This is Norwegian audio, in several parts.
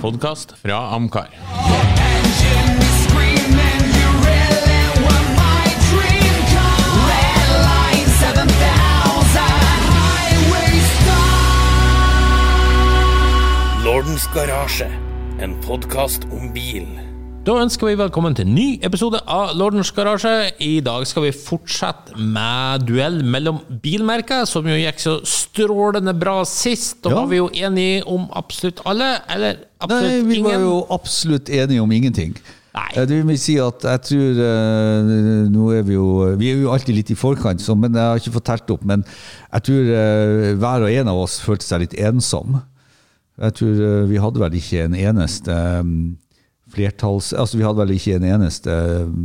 podkast fra Amcar. Engine is screaming, you really were my dream car. Red line 7000, highway star. Lordens garasje, en podkast om bil. Da ønsker vi velkommen til en ny episode av Lordens garasje. I dag skal vi fortsette med duell mellom bilmerker, som jo gikk så strålende bra sist. Da Ja. var vi jo enige om absolutt alle, eller absolutt ingen. Nei, vi var jo absolutt enige om ingenting. Nei. Eh, Det vil si at jeg tror uh, Nå er vi jo Vi er jo alltid litt i forkant, så, men jeg har ikke fått telt opp. Men jeg tror uh, hver og en av oss følte seg litt ensom. Jeg tror uh, vi hadde vel ikke en eneste um, flertalls... Altså, vi hadde vel ikke en eneste um,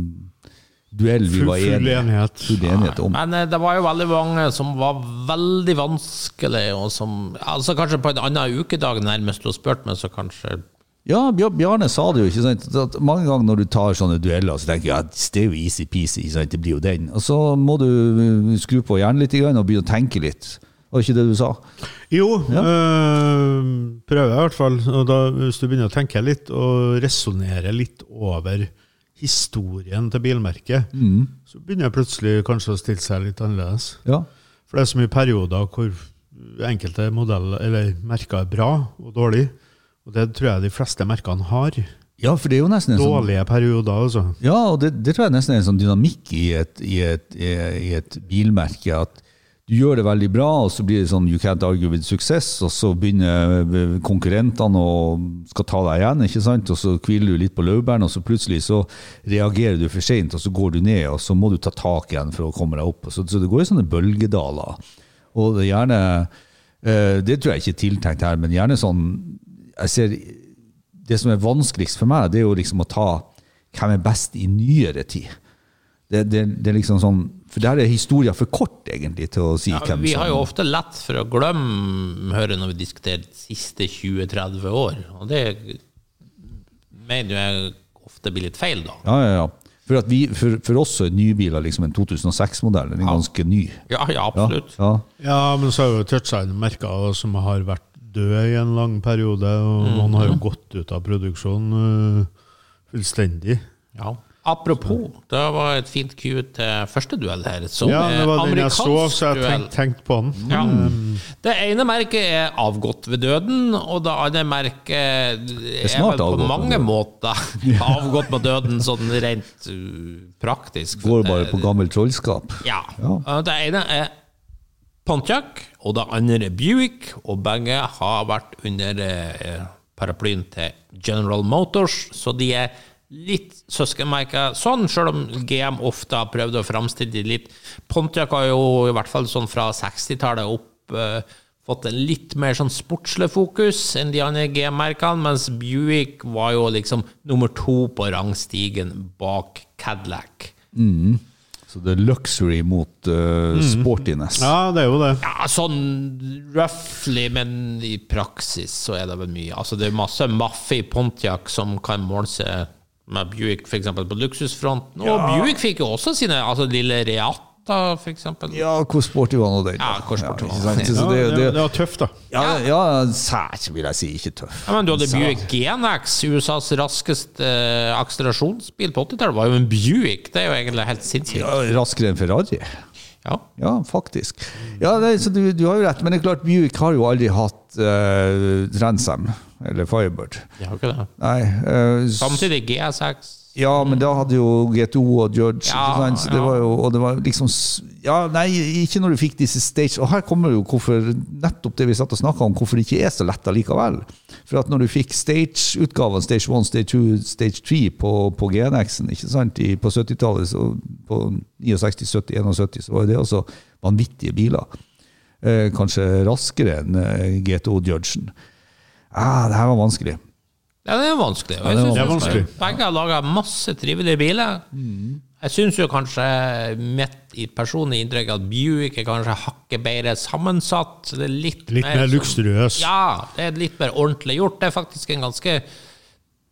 duell vi Full- var full enige, enighet. full enighet om. Men eh, det var jo veldig mange som var veldig vanskelig, og som Altså kanskje på en annen ukedag nærmest du har spurt meg, så kanskje Ja, Bjarne sa det jo. ikke sant? At mange ganger når du tar sånne dueller, så tenker jeg at det er jo easy-peasy. Det blir jo den. Og så må du uh, skru på hjernen litt og begynne å tenke litt. Var det ikke det du sa? Jo, øh, prøver jeg i hvert fall. Og da, hvis du begynner å tenke litt og resonnere litt over historien til bilmerket, så begynner jeg plutselig kanskje å stille seg litt annerledes. Ja. For det er så mye perioder hvor enkelte modeller eller merker er bra og dårlig. Og det tror jeg de fleste merkene har. ja, for det er jo nesten en sånn Dårlige perioder, altså. Ja, og det, det tror jeg nesten er en sånn dynamikk i et, i, et, i, i et bilmerke. At gjør det veldig bra, og så blir det sånn you can't argue with success, og så begynner eh, konkurrentene å skal ta deg igjen, ikke sant? og så hviler du litt på laurbærene, og så plutselig så reagerer du for sent, og så går du ned, og så må du ta tak igjen for å komme deg opp. Så, så det går i sånne bølgedaler. Og det er gjerne eh, Det tror jeg ikke er tiltenkt her, men gjerne sånn jeg ser det som er vanskeligst for meg, det er jo liksom å ta hvem er best i nyere tid. Det, det, det er liksom sånn, For der er historien for kort, egentlig, til å si ja, hvem Vi har jo ofte lett for å glemme høre når vi diskuterer de siste 20-30 år, og det mener jeg ofte blir litt feil, da. Ja, ja, ja. For, at vi, for, for oss er nybiler liksom en 2006-modell. Den er ganske ny. Ja, ja, Ja, absolutt. ja. Ja, men så har jo touchsign merker som har vært døde i en lang periode, og noen har jo gått ut av produksjon uh, fullstendig. Ja. Apropos, det var et fint cue til første duell her. Som Ja, det var den jeg så, så jeg tenkte tenkt på den. Ja. Det ene merket er avgått ved døden, og det andre merket er, er vel på avgått mange måter avgått med døden, sånn rent uh, praktisk. Går bare på gammel trollskap. Ja. Ja. Uh, Det ene er Pontiac, og det andre er Buick, og begge har vært under eh, paraplyen til General Motors, så de er litt søskenmerker sånn, selv om GM ofte har prøvd å framstille de litt. Pontiac har jo i hvert fall sånn fra 60-tallet opp eh, fått en litt mer sånn sportslig fokus enn de andre GM-merkene, mens Buick var jo liksom nummer to på rangstigen bak Cadillac. Så det er luxury mot uh, sportiness. Ja, det er jo det. Ja, sånn roughly, men i praksis så er det vel mye. Altså, det er masse Maffi Pontiac som kan måle seg med Buick, f.eks. på luksusfronten. Og Buick fikk jo også sine altså lille Reata, f.eks. Ja, hvor sporty var nå den? Ja, hvor sporty ikke var den? Ja, det, det, det, var tøft, da. ja, ja, sært vil jeg si, ikke tøff. Ja, men du hadde. Buick GNX, USAs raskeste eh, akselerasjonsbil på 80-tallet, var jo en Buick. Det er jo egentlig helt sinnssykt. Ja, raskere enn Ferrari. Ja. Ja, faktisk. Ja, nei, så du, du har jo rett, men det er klart Buick har jo aldri hatt uh, Transam eller Firebird. De har ikke det. Nei, uh, Samtidig GSX. Ja, men da hadde jo GTO og Judge, Ja? Så det var jo, og det var liksom Ja, nei, ikke når du fikk disse stage Og her kommer jo hvorfor nettopp det vi satt og snakka om, hvorfor det ikke er så lett allikevel. For at når du fikk stage-utgaven, stage 1, stage 2, stage 3 på, på GNX-en ikke sant? I, på 70-tallet, på 69, 70, 71, så var det også vanvittige biler. Eh, kanskje raskere enn eh, GTO Judgen. Ah, det her var vanskelig. Ja, det er vanskelig. Ja, det er vanskelig. Begge har laga masse trivelige biler. Jeg syns jo kanskje mitt i personlig inntrykk at Buick er kanskje hakket bedre sammensatt. Det er litt, Litt mer mer luksuriøs. Ja, det er litt mer ordentlig gjort. Det er faktisk en ganske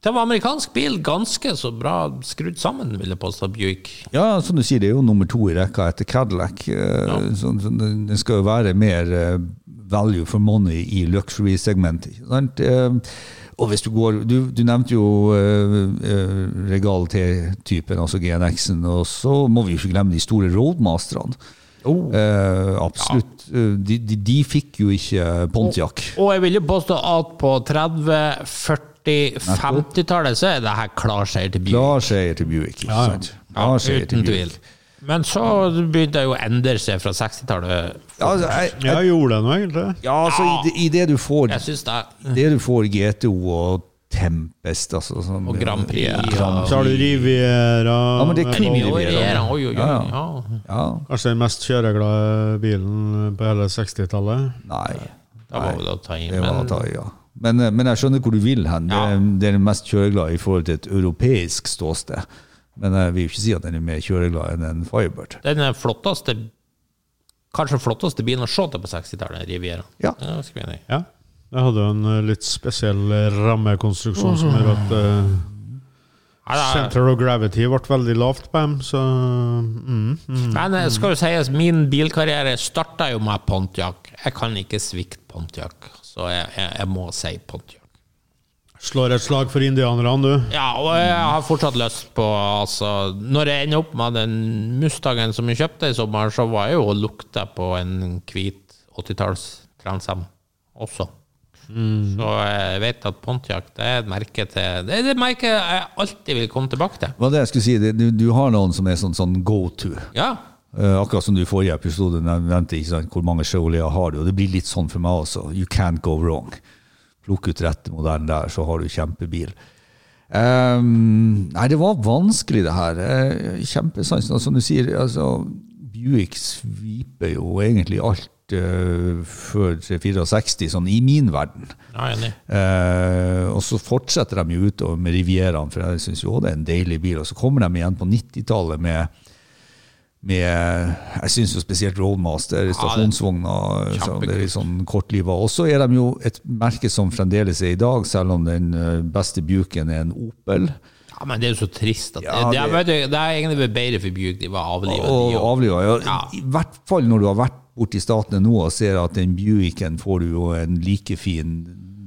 Det var amerikansk bil, ganske så bra skrudd sammen, vil jeg påstå, Buick. Ja, som du sier, det er jo nummer to i rekka etter Cadillac. Ja. så, så det det skal jo være mer eh, value for money i luxury-segmentet. ikke sant? Og hvis du går Du, du nevnte jo uh, Regal T-typen, altså GNX-en, og så må vi jo ikke glemme de store roadmasterne. Oh. Uh, absolutt. Ja. De, de, de fikk jo ikke Pontiac. Og jeg vil jo påstå at på 30-, 40-, 50-tallet så er det her klar seier til Buick. Klar seier til Buick. ikke Ja, ja. sant? Klar uten tvil. Buick. Men så begynte det jo å endre seg fra 60-tallet. Ja, altså, jeg, gjorde det nå, egentlig. ja, altså, i, det, i det du får Jeg syns det. Det du får GTO og Tempest altså, sånn, Og Grand Prix, ja. Grand Så har du Riviera. Ja, men det er. Riviera. Oi, oi, oi. Ja, Ja, Ja, Kanskje den mest kjøreglade bilen på hele 60-tallet. nei. Det var vel å ta inn. Men ta i, ja. Men, eh, men jeg skjønner hvor du vil hen. Det, det er den mest kjøreglade i forhold til et europeisk ståsted. Men jeg vil jo ikke si at den er mer kjøreglad enn en Firebird. den er flotteste Kanskje flotteste bilen å se til på 60-tallet, Riviera. Ja. Det. Ja. Det hadde jo en eh, litt spesiell eh, rammekonstruksjon som gjør at eh, er- center of gravity ble veldig lavt på dem, så mm, mm. Men skal jo sies, min bilkarriere starta jo med Pontiac. Jeg kan ikke svikte Pontiac, så jeg, jeg, jeg må si Pontiac. Slår et slag for indianerne, du. Ja, og jeg har fortsatt lyst på altså, Når jeg ender opp med den Mustangen som jeg kjøpte i sommer, så var jeg jo og lukta på en hvit 80-talls Transam også. Så jeg vet at Pontiac det er et merke til Det er et merke jeg alltid vil komme tilbake til. Hva det jeg skulle si? Det- Du, du har noen som er sånn, sånn go to. Ja. Uh, akkurat som du i forrige episode nevnte ikke sant? hvor mange Chevrolet har du. Og det blir litt sånn for meg også. You can't go wrong. Plukk ut rette modellen der, så har du kjempebil. Um, nei, det var vanskelig, det her. Uh, Kjempesans. Og Som du sier, altså, Buick sviper jo egentlig alt eh, før 64, sånn i min verden. ja. Eh, og så fortsetter de jo utover med Rivieraen, for jeg syns jo det er en deilig bil. Og så kommer de igjen på 90-tallet med, med Jeg syns jo spesielt Roadmaster, stasjonsvogna ja, det er litt sånn kortliva. Og så er de jo et merke som fremdeles er i dag, selv om den eh, beste Buicken er en Opel. Ja, men det er jo så trist. At Ja, det, det, det- det er egentlig bedre for Buick. De var avliva. Og og- avliva. Ja. Ja. I hvert fall når du har vært borti statene nå og ser at den Buicken får du jo en like fin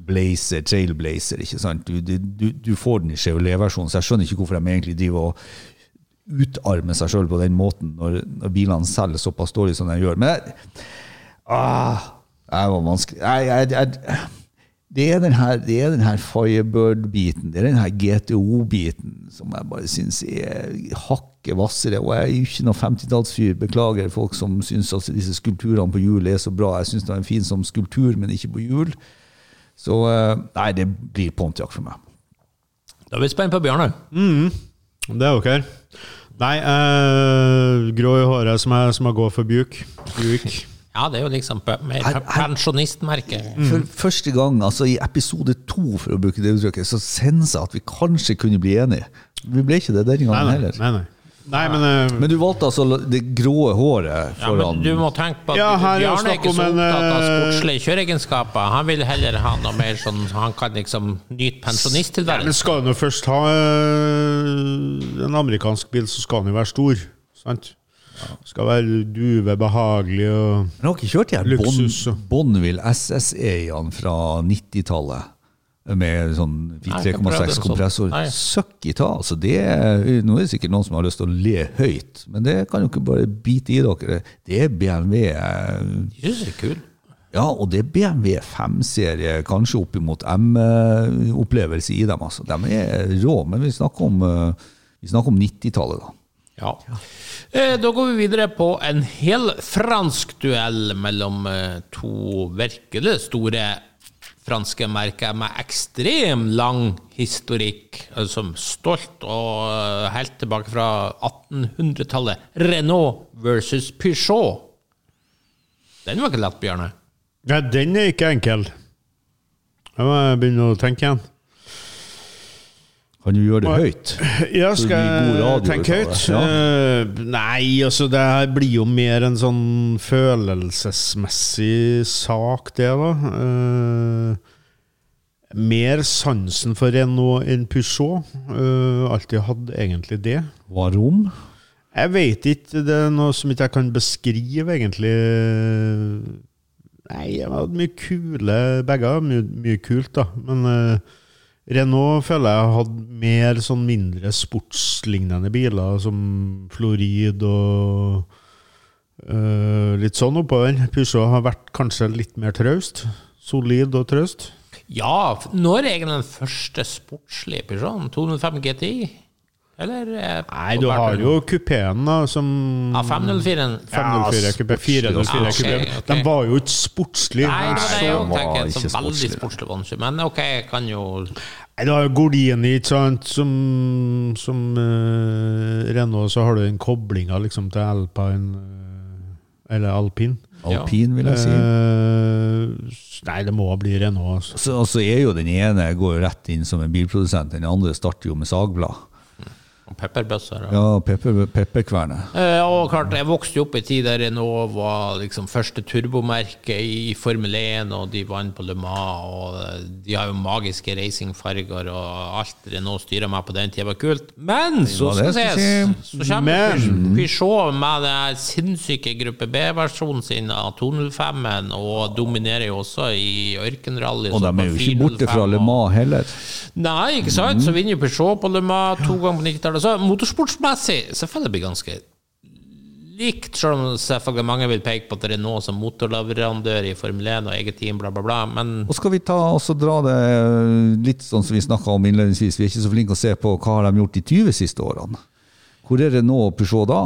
blazer, trailblazer, ikke sant? Du, du, du, du får den i Chevrolet-versjonen, så jeg skjønner ikke hvorfor de egentlig driver og utarmer seg sjøl på den måten når, når bilene selger såpass dårlig som de gjør. Men jeg, ah, var vanskelig. Jeg, jeg, jeg, det er den her, det er den her Firebird-biten, det er den her GTO-biten som jeg bare syns er hakket hvassere. Og jeg er jo ikke noen 50-tallsfyr. Beklager folk som syns at disse skulpturene på hjul er så bra. Jeg syns det er fin som skulptur, men ikke på hjul. Så eh, nei, det blir Pontiac for meg. Da er vi spent på Bjørnøy. Det er ok. Nei, uh, grå i håret som jeg, som jeg går for Buick. Buick. Ja, det er jo liksom mer pensjonistmerke. For første gang, altså i episode to, for å bruke det uttrykket, så senser jeg at vi kanskje kunne bli enige. Vi ble ikke det Nei, gangen nei. heller. nei, nei. Nei men, uh, Men du valgte altså det grå håret foran Ja, men du må tenke på at Ja, Bjarne er ikke så opptatt av eh, sportslige kjøreegenskaper. Han vil heller ha noe mer sånn Han kan liksom nyte pensjonisttilværelsen. men skal han jo først ha eh, en amerikansk bil, så skal han jo være stor. Sant? Skal være duve, behagelig og Men har ikke kjørt de her Bonneville SSE-ene fra 90-tallet? Med sånn Nei, 3,6 sånn. kompressor. Søkk i ta. Altså det nå er det sikkert noen som har lyst til å le høyt, men det kan jo ikke bare bite i dere. Det er BMW eh, er kul. Ja, og det er BMW 5-serie, kanskje oppimot M-opplevelse i dem. Altså. De er rå, men vi snakker om, eh, vi snakker om 90-tallet, da. Ja. Eh, Da går vi videre på en hel fransk duell mellom to virkelig store franske merket med ekstrem lang historikk, eh, som stolt og eh, helt tilbake fra 1800-tallet. Renault versus Peugeot. Den var ikke lett, Bjørne. Nei, den er ikke enkel. Jeg må begynne å tenke igjen. Kan du gjøre det høyt? Ja, skal jeg tenke høyt? ja. Eh, nei, altså det her blir jo mer en sånn følelsesmessig sak, det, da. Uh, Mer sansen for Renault enn Peugeot. Uh, alltid hatt egentlig det. Hva rom? Jeg vet ikke, det er noe som ikke jeg kan beskrive, egentlig. Nei, jeg har hatt mye kule Begge mye, mye kult, da. Men eh, Renault føler jeg hatt mer sånn mindre sportslignende biler, som Florid og øh, litt sånn oppover. Peugeot har vært kanskje litt mer traust. Solid og traust. Ja, når er egentlig den første sportslige Peugeoten? 205 GTI? Eller? eh, Nei, du har jo kupeen, da, som Ja, 504. 504 kupé, 404 Ja, ok, kupé. De var jo ikke sportslige. Nei, det var det jeg tenker. ikke Så veldig sportslig. sportslig. Men ok, jeg kan jo Nei, Du har jo Gordini, ikke sant, som, som uh, Renault, så har du den koblinga liksom til Alpine eh, Eller Alpin. Alpin, vil jeg si. Nei, det må bli Renault. Altså. Så, altså er jo den ene går jo rett inn som en bilprodusent, den andre starter jo med sagblad. Pepperbøsser. Ja, pepper, pepperkvernet. Eh, og klart, Jeg vokste jo opp i tid der Renault var liksom første turbomerke i Formel 1, og de vant på Le Mans, og eh, de har jo magiske racingfarger, og alt Renault styrer meg på den tida var kult. Men så skal det skulle så kommer Men- Peugeot med den sinnssyke gruppe B-versjonen sin av 205-en, og dominerer jo også i ørkenrally. Og de er jo ikke borte fra Le Mans heller. Nei, ikke sant? Så vinner jo Peugeot på Le Mans to ganger på 90-tallet. Så motorsportsmessig selvfølgelig blir det ganske likt, selv om selvfølgelig mange vil peke på at det er noe som motorleverandør i Formel 1 og eget team, bla, bla, bla. Men Og skal vi ta og dra det litt sånn som vi snakka om innledningsvis, vi er ikke så flinke å se på hva har de gjort de 20 siste årene. Hvor er Renault og Peugeot da?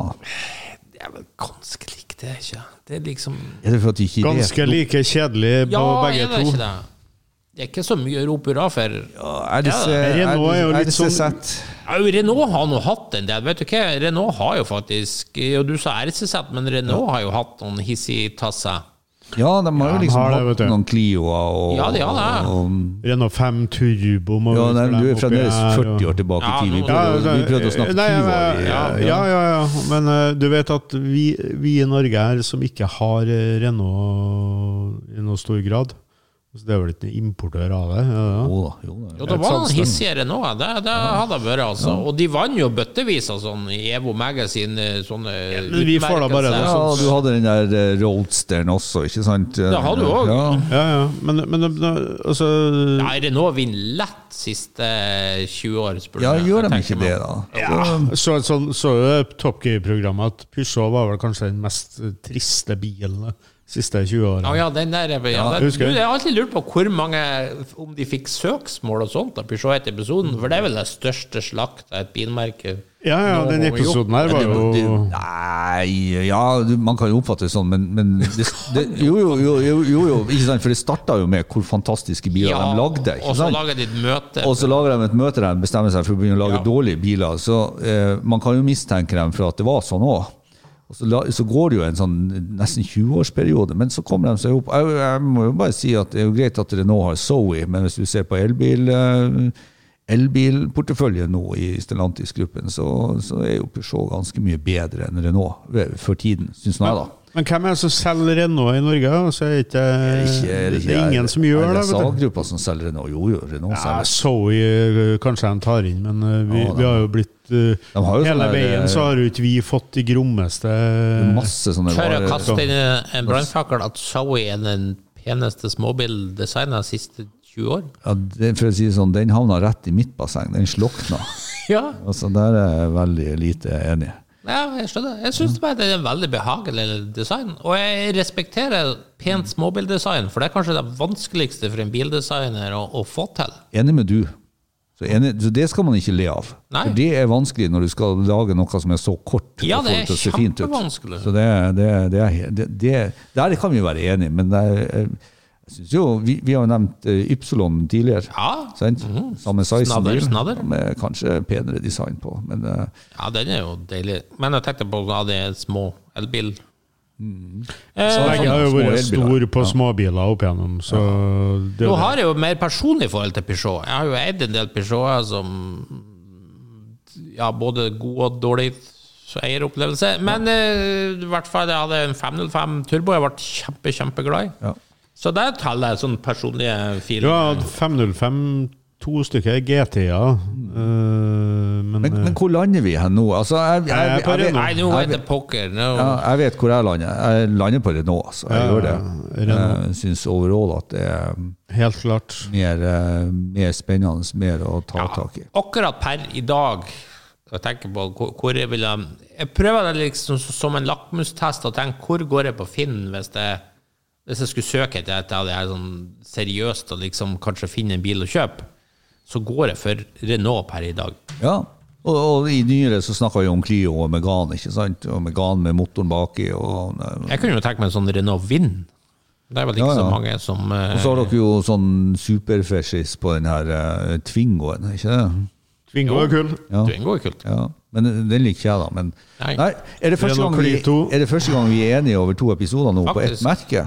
det er vel ganske likt, det, ikke Det er liksom Er det for at de ikke Ganske like kjedelig på Ja, begge er det to. ikke det? Det er ikke så mye å rope hurra for. Ja, RDC, Ja, Renault er jo litt sånn- Ja, Renault har nå hatt en del. Vet du hva? Renault har jo faktisk Jo, du sa RCZ, men Renault har jo hatt noen hissig-tasser. Ja, de har jo liksom har det, hatt noen Clioer og, Ja, de har det. og Renault 5 Turbo må Ja, nei, du er fremdeles 40 år tilbake Ja, i tid. Vi prøvde, vi prøvde å snakke nei, 20 år. men, ja, ja, ja, ja. Men uh, du vet at vi, vi i Norge her som ikke har eh, Renault i noe stor grad så Det er vel ikke importør av det? Ja, ja. Jo da, jo da. Jo, det var noen hissigere nå, det, det hadde jeg vært, altså. Og de vant jo bøttevis av sånn i Evo Magazine, sånne men vi får da bare det utmerkelser. Ja, du hadde den der eh, Roadsteren også, ikke sant? Det hadde du også. Ja. Ja, ja. Men, men eh, altså Ja, Renault vinner lett siste 20 år, spør du ja, gjør de ikke det, da? ja, Så så, så jo Top Gear-programmet at Peugeot var vel kanskje den mest triste bilen siste 20 årene. Ja, ja, den der ja, Ja, det, husker du, jeg. Har alltid lurt på hvor mange Om de fikk søksmål og sånt av Peugeot etter episoden, for det er vel det største slakta et bilmerke. Ja, ja, den episoden her var jo nei, ja, man kan jo oppfatte det sånn, men, men det, det, jo, jo, jo, jo, jo, jo, ikke sant? For det starta jo med hvor fantastiske biler Ja, de lagde. og så lager de et møte. Og så lager de et møte der de bestemmer seg for å begynne å lage Ja. dårlige biler. Så eh, man kan jo mistenke dem for at det var sånn òg. Og så, la, så går det jo en sånn nesten 20-årsperiode, men så kommer de seg opp. Jeg, jeg må jo bare si at det er jo greit at Renault har Zoe, men hvis du ser på elbil eh, elbilporteføljen nå i Stellantis-gruppen, så, så er jo Peugeot ganske mye bedre enn Renault for tiden, syns jeg, da. Men hvem er det som selger Renault i Norge? Altså, er ikke, Ikke- det er ingen som gjør det. vet du. RSA-gruppa som selger Renault. Jo, jo, Renault Ja, selger. Zoe eh, kanskje de tar inn, men eh, vi, Ja, de, vi har jo blitt uh, har jo Hele sånne veien så har jo ikke vi fått de grommeste Masse sånne Tør å kaste inn en brannfakkel at Zoe er den peneste småbildesignen de siste 20 år? Ja, det, for å si det sånn, den havna rett i mitt basseng. Den slokna. Ja, Altså, der er jeg veldig lite enig. Ja jeg skjønner. Jeg syns det er en veldig behagelig design. Og jeg respekterer pent småbildesign, for det er kanskje det vanskeligste for en bildesigner å, å få til. Enig med du. Så, enig, så det skal man ikke le av. Nei. For det er vanskelig når du skal lage noe som er så kort. Ja, det er kjempevanskelig. Så det, det, det, er, det, det, der kan vi være enige, men det er, jo, vi, vi har jo nevnt eh, Ypsilon tidligere. Ja, Sant? Samme size Snadder, bil, snadder. med kanskje penere design på. Men eh, ja, den er jo deilig. Men jeg tenkte på at det er små elbil. Mm. Eh, Begge har jo vært stor på på småbiler opp igjennom, så det Nå har jeg jo mer personlig forhold til Peugeot. Jeg har jo eid en del Peugeoter som Ja, både god og dårlig eieropplevelse. Men eh, i hvert fall, jeg hadde en 505 Turbo jeg ble kjempe, kjempeglad i. ja. Så der teller jeg sånn personlige Du filer. har hatt 505, to stykker GT-er. Uh, men, Men, eh, men hvor lander vi hen nå? Altså, jeg, jeg, Jeg er jeg, vet-. Nei, nå jeg er det. Ja, jeg vet hvor jeg lander. Jeg lander på Renault, altså. Jeg Ja, gjør det. Jeg syns overall at det er Helt klart. mer, eh, mer spennende, mer å ta Ja, tak i. akkurat per i dag jeg tenker på hvor, hvor jeg vil Jeg prøver det liksom som en lakmustest og tenker hvor går jeg på Finn hvis jeg, hvis jeg skulle søke etter et av det her sånn seriøst og liksom kanskje finne en bil å kjøpe. Så går jeg for Renault per i dag. Ja. Og, og i nyere så snakker vi om Clio og Megane, ikke sant? Og Megane med motoren baki. Og, og Jeg kunne jo tenke meg en sånn Renault Vind. Det er vel ikke Ja, ja. så mange som eh, så har dere jo sånn superfestis på den her uh, Twingoen, ikke det? Twingo er kul. Ja. Twingo er kult. Ja, men den liker jeg, da. Men, Nei. nei. er, det første gang vi, er det første gang vi er enige over to episoder nå på ett merke?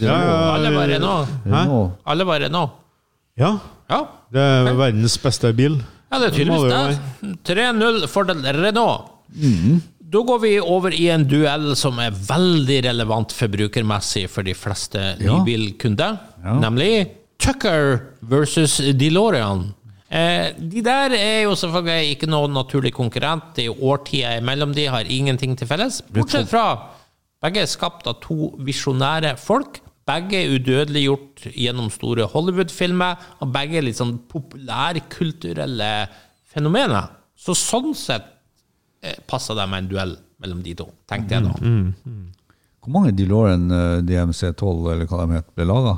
Ja, ja, Alle var Renault. Renault. Alle var Renault. ja, Ja. det er verdens beste bil. Ja, det er tydeligvis det det. 3-0 fordel Renault. Da går vi over i en duell som er veldig relevant forbrukermessig for de fleste Ja. nybilkunder, Ja. nemlig Tucker versus DeLorean. Eh, de der er jo selvfølgelig ikke noen naturlig konkurrent. Det er jo årtier imellom de, har ingenting til felles. Bortsett fra begge er skapt av to visjonære folk. Begge er udødeliggjort gjennom store Hollywood-filmer, og begge er litt sånn populærkulturelle fenomener. Så sånn sett eh, passer det med en duell mellom de to, tenkte jeg da. Hvor mange DeLorean eh, DMC12 eller hva de heter, ble laga?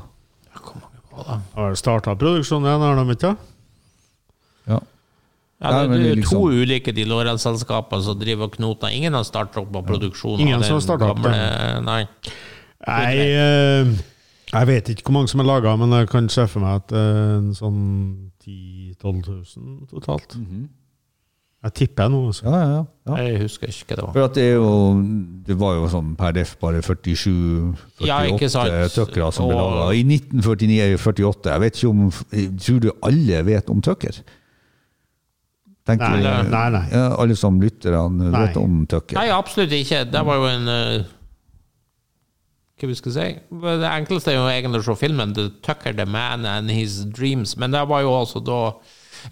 Ja? Har starta produksjonen har de ikke? Ja. Ja, Nei, det, det er jo liksom- to ulike de Lorentz-selskaper som driver og knoter. Ingen har startet opp på produksjonen. Ingen av som har startet opp det Nei. Nei, eh, jeg vet ikke hvor mange som er laga, men jeg kan se for meg at eh, en sånn 10 000-12 000 totalt. Jeg tipper nå. Altså. Ja, ja, ja. Jeg husker ikke hva det var. For at det, er jo, det var jo sånn per def bare 47-48 Ja, ikke sant. tuckere som ble laga. I 1949-48 Jeg vet ikke om Tror du alle vet om tucker? Tenker Nei, du- nei, nei. Ja, alle som lytterne Han vet om tucker? Nei, absolutt ikke. Det var jo en uh, Hva vi skal si? Det enkleste er jo egentlig å se filmen The Tucker, The Man and His Dreams. Men det var jo altså da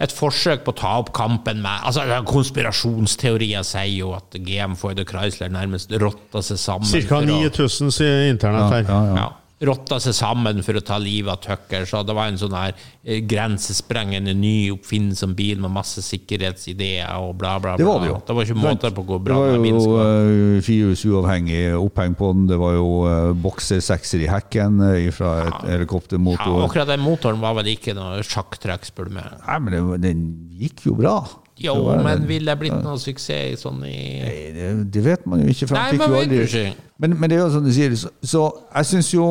et forsøk på å ta opp kampen med altså Konspirasjonsteorier sier jo at GM Ford og Chrysler nærmest rotta seg sammen. Ca. 9000 sier internett her. Ja, ja. ja, rotta seg sammen for å ta livet av Tucker. Så det var en sånn her eh, grensesprengende ny oppfinnsom bil med masse sikkerhetsideer og bla, bla, bla. Det var det jo. Det var ikke måte på hvor Det var jo uh, firehjulsuavhengig oppheng på den. Det var jo uh, boksersekser i hekken fra et Ja, helikoptermotor. akkurat den motoren var vel ikke noe sjakktrekk, spør du meg. Nei, men det, den gikk jo bra. Jo, Det men ville det blitt noe suksess sånn i Nei, det, det vet man jo ikke. Nei, men man vet jo ikke. men, men det er jo som du sier, så, så jeg syns jo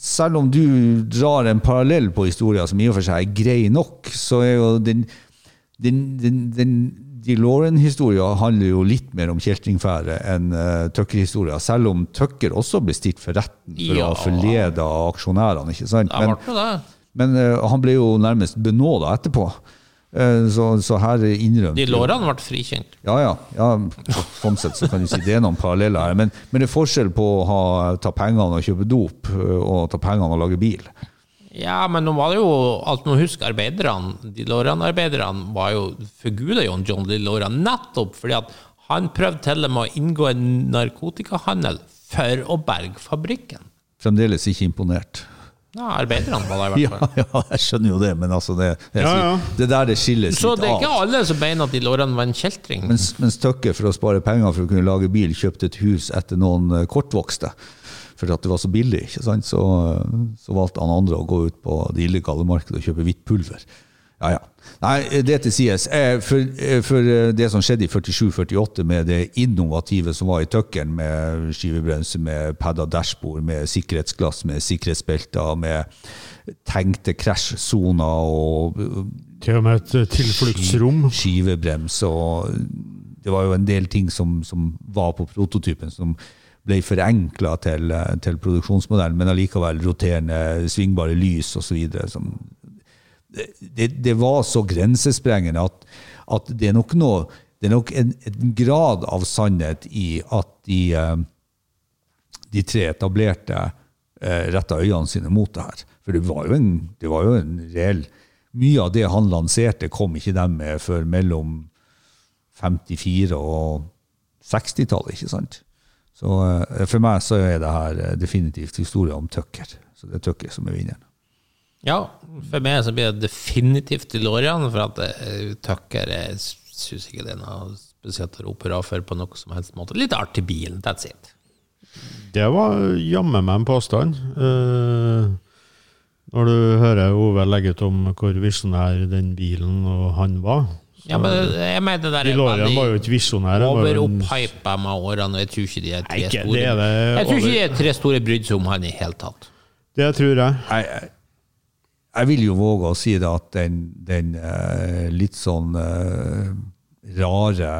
selv om du drar en parallell på historien som i og for seg er grei nok, så er jo den, den, den, den DeLorean-historia handler jo litt mer om kjeltringfære enn uh, Tucker-historia, selv om Tucker også ble stilt for retten for å Ja. ha forleda aksjonærene. ikke sant? Men, men uh, han ble jo nærmest benåda etterpå. Eh, så, så her innrømte De lårene ble frikjent. ja, ja. ja så- sånn sett så kan du si det er noen paralleller her. Men, men det er forskjell på å ha, ta pengene og kjøpe dop, og ta pengene og lage bil. Ja, men nå var det jo alt nå husk arbeiderne, de lårene-arbeiderne var jo forguda John John DeLorean nettopp fordi at han prøvde til og med å inngå en narkotikahandel for å berge fabrikken. Fremdeles ikke imponert. Ja, arbeiderne var det i hvert fall. ja, jeg skjønner jo det, men altså det, det, Ja, ja. det der det skilles Så litt det er ikke av. alle som mener at de lårene var en kjeltring. Mens, mens Tøkke, for å spare penger for å kunne lage bil, kjøpte et hus etter noen kortvokste. For at det var så billig, ikke sant? Så, så valgte han andre å gå ut på det illegale markedet og kjøpe hvitt pulver. Ja, ja. Nei, det til sies. Eh, For, eh, for eh, det som skjedde i 47-48 med det innovative som var i tøkkelen, med skivebremse, med padda dashbord, med sikkerhetsglass, med sikkerhetsbelter, med tenkte krasjsoner og Til og med et tilfluktsrom. skivebrems og det var jo en del ting som, som var på prototypen som ble forenkla til, til produksjonsmodellen, men allikevel roterende, svingbare lys osv. Det, det, det var så grensesprengende at, at det er nok noe det er nok en, en grad av sannhet i at de, eh, de tre etablerte eh, retta øynene sine mot det her. For det var jo en, var jo en reell Mye av det han lanserte, kom ikke dem med før mellom 54 og 60-tallet, ikke sant? Så eh, for meg så er det her definitivt historien om Tucker. Så det er Tucker som er vinneren. Ja, for meg så blir det definitivt DeLorean, for at uh, Tucker jeg syns ikke det er noe spesielt å rope hurra for på noe som helst måte. Litt artig bil, that's it. Det var jammen meg en påstand. Uh, når du hører Ove legge ut om hvor visjonær den bilen og han var. Ja, men jeg mener det der er DeLorean var jo ikke visjonær. overopphypa med årene, og jeg tror ikke de er Nei, tre ikke- store det er det Jeg tror ikke de er tre store brydd seg om han i hele tatt. Det tror jeg. Jeg, jeg, vil jo våge å si det at den, den eh, litt sånn eh, rare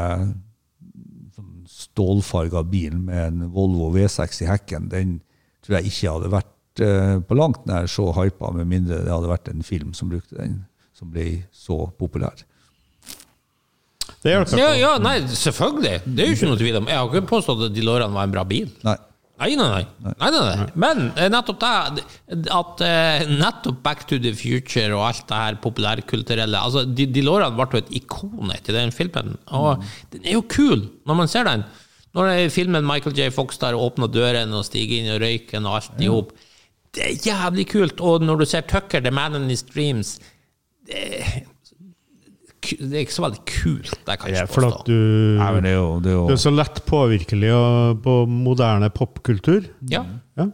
sånn stålfarga bilen med en Volvo V6 i hekken, den tror jeg ikke hadde vært eh, på langt nær så hypa, med mindre det hadde vært en film som brukte den, som ble så populær. Det hjelper Ja, ja, nei, selvfølgelig. Det er jo ikke noe tvil om. Jeg har ikke påstått at de lårene var en bra bil. Nei. Nei, nei, nei. nei, nei, nei. Men eh, nettopp det, at eh, nettopp Back to the Future og alt det her populærkulturelle altså, De- DeLorean ble jo et ikon etter den filmen, og den er jo kul når man ser den. Når filmen Michael J. Fox der åpner døren og stiger inn i røyken og alt i hop. Det er jævlig kult. Og når du ser Tucker, The Man in His Dreams det det er ikke så veldig kult, det kan Det jeg ikke for at påstå. du Nei, det er jo, det er Du er så lett påvirkelig og- på moderne popkultur. Ja, Ja.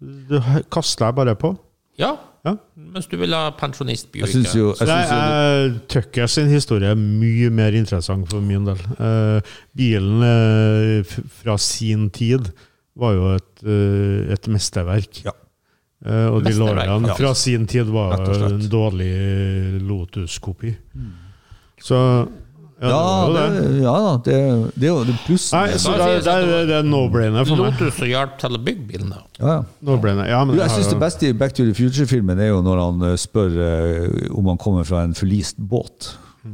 Du kaster deg bare på. ja. Ja. Mens du vil ha pensjonist Jeg syns jo, jeg synes jo jeg, Tucker sin historie er mye mer interessant for min del. Uh, bilen uh, fra sin tid var jo et, uh, et mesterverk. Ja. Eh, og de lårene fra sin tid var en dårlig Lotus-kopi. Så ja, Ja, det var jo det, det. ja det, det er jo det Nei, så Bare det, sier det, det, det er no-brainer for meg. Lotus og hjalp til å bygge bilen, da. ja, ja. No-brainer. Ja, men Jo, jeg syns Det beste i Back to the Future-filmen er jo når han eh, spør uh, om han kommer fra en forlist båt.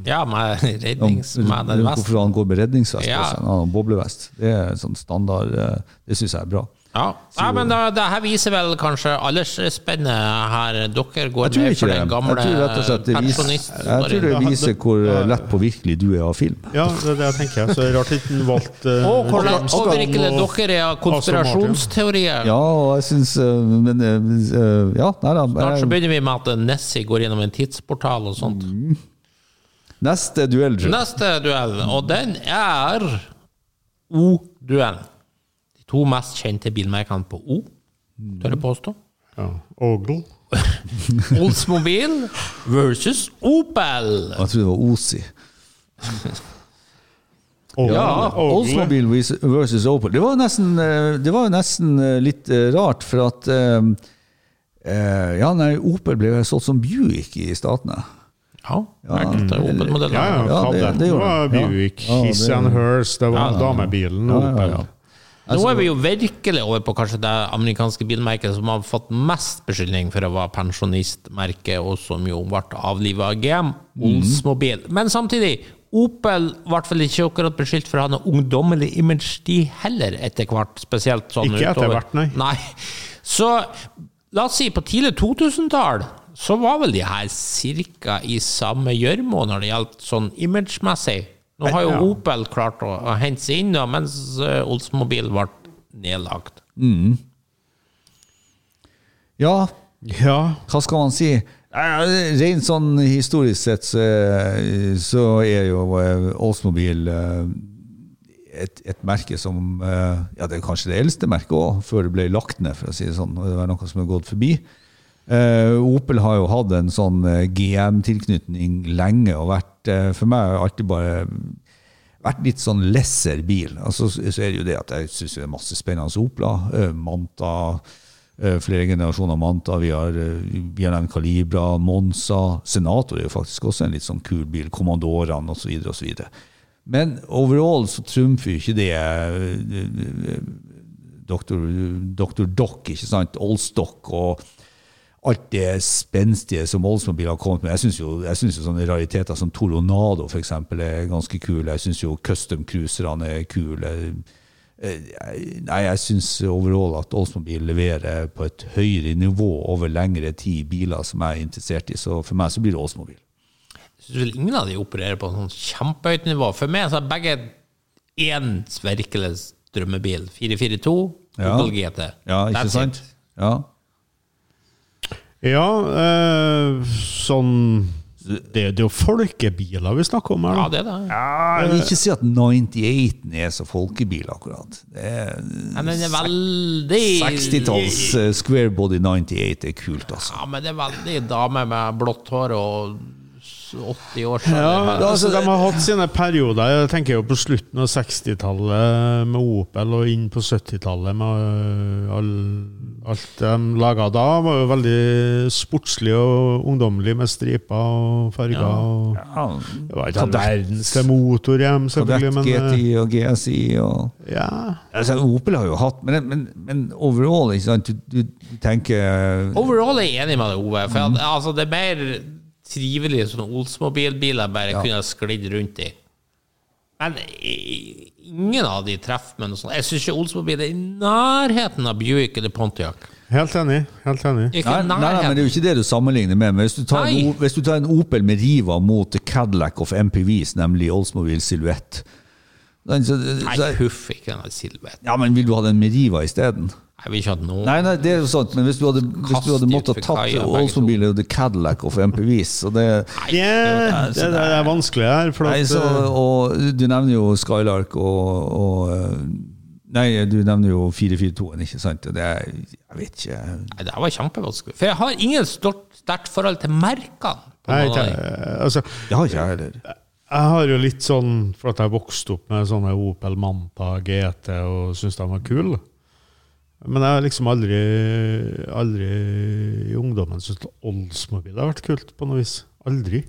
Ja, med rednings... Med den hvorfor han går med redningsvest Ja. og har boblevest. Det er sånn standard uh, Det syns jeg er bra. Ja. Nei, men da, det her viser vel kanskje aldersspennet her. Dere går Jeg med for den gamle Jeg tror rett og slett det viser, jeg tror det viser hvor eh, lett påvirkelig du er av film. Ja, det er det jeg tenker. Så det er rart ikke den valgte uh, Og hvor lett Gunn påvirkende dere er av konspirasjonsteorier. Ja, og jeg syns Men eh, Ja, nei da. Snart så eh, begynner vi med at Nessie går gjennom en tidsportal og sånt. Neste duell. Neste duell, og den er O-duell. To mest kjente bilmerkene på O, tør jeg påstå. Ja, Ogle. Oldsmobil versus Opel. Jeg tror det var Osi. Ogle. Ja, Oldsmobil Oldsmobile versus Opel. Det var nesten, eh, det var nesten eh, litt eh, rart, for at Ja, nei, Opel ble solgt som Buick i Statene. Ja, enkelte Opel-modeller. Ja, ja, Ja, det- det det var det. Ja. Buick. Ja, His det- and Hers, det var damebilen. Ja, ja, Opel. Ja. Nå er vi jo virkelig over på kanskje det amerikanske bilmerket som har fått mest beskyldning for å være pensjonistmerke, og som jo ble avlivet av GM, Oldsmobil. Men samtidig, Opel ble vel ikke akkurat beskyldt for å ha noe ungdommelig image, de heller, etter hvert. Spesielt sånn Ikke etter hvert, nei. nei. Så la oss si på tidlig 2000-tall så var vel de her cirka i samme gjørme når det gjaldt sånn imagemessig. Nå har jo Ja. Opel klart å, å hente seg inn, da, mens eh, Oldsmobil ble nedlagt. Ja, Ja, hva skal man si? Eh, Rent sånn historisk sett så, så er jo Oldsmobil eh, et, et merke som eh, Ja, det er kanskje det eldste merket òg, før det ble lagt ned, for å si det sånn. Det var noe som er gått forbi. Eh, Opel har jo hatt en sånn eh, GM-tilknytning lenge, og vært eh, for meg alltid bare vært litt sånn lesser bil. Altså, så er det jo det at jeg syns det er masse spennende Opler. eh, Manta, eh, flere generasjoner Manta. Vi har, vi har Calibra, Monza. Senator er jo faktisk også en litt sånn kul bil. Kommandorene osv. osv. Men overall så trumfer jo ikke det. Dr. Dock, ikke sant? Oldstock og alt det spenstige som Oldsmobile har kommet med. Jeg syns jo, jo sånne rariteter som Toronado for eksempel, er ganske kule. Jeg syns jo custom cruiserne er kule. Eh, Nei, jeg syns overall at Oldsmobile leverer på et høyere nivå over lengre tid biler som jeg er interessert i, så for meg så blir det Oldsmobile. Jeg synes vel ingen av de opererer på sånn kjempehøyt nivå. For meg så er begge én virkelig drømmebil. 442, Ja. GT. Ja, ikke That's sant? it. Ja. Ja, eh, sånn det, det er jo folkebiler vi snakker om her. Ja, det er det. Jeg vil ikke si at 98 er så folkebil, akkurat. Det er Men den er veldig 60-talls eh, square body 98 er kult, altså. Ja, men det er veldig dame med blått hår og 80 år siden. Ja, altså, de har hatt sine perioder. Jeg tenker jo på slutten av 60-tallet med Opel, og inn på 70-tallet med øh, all, alt de laga da. var jo veldig sportslig og ungdommelig med striper og farger. Og, Ja, det var ikke verdens til motor hjem, selvfølgelig, Kadett, men GTI øh, og GSI og ja. altså, Opel har jo hatt Men, men, men overall, ikke sant, du, du, du tenker Overall er jeg enig med deg, Ove. For Mm. at, altså, det er mer trivelig sånne Oldsmobil-biler bare kunne ha sklidd rundt i. Men ingen av de treffer med noe sånt. Jeg syns ikke Oldsmobil er i nærheten av Buick eller Pontiac. Helt enig. Helt enig. Ikke Nei, nei, nei, men det er jo ikke det du sammenligner med. Men hvis du tar, en, hvis du tar en Opel med Riva mot Cadillac of MPVs, nemlig Oldsmobile Silhouette Nei, så, huff, ikke den silhuetten. Ja, men vil du ha den med Riva isteden? Jeg vil ikke ha noe. Nei, nei, det er jo sant, men hvis du hadde, hvis du hadde måttet tatt Oldsmobile og Cadillac of MPVs så det, Ja, det, det er vanskelig her. For nei, at, så, øh, og Du nevner jo Skylark og, og øh, Nei, du nevner jo 442-en, ikke sant? Det er, jeg vet ikke Nei, det var kjempevanskelig. For jeg har ingen stort, sterkt forhold til merkene. på nei, ikke- altså, Det har ikke jeg heller. Jeg har jo litt sånn, for at jeg vokste opp med sånne Opel Manta GT og syntes de var kule. Men jeg har liksom aldri, aldri i ungdommen syntes Oldsmobile har vært kult på noe vis. Aldri.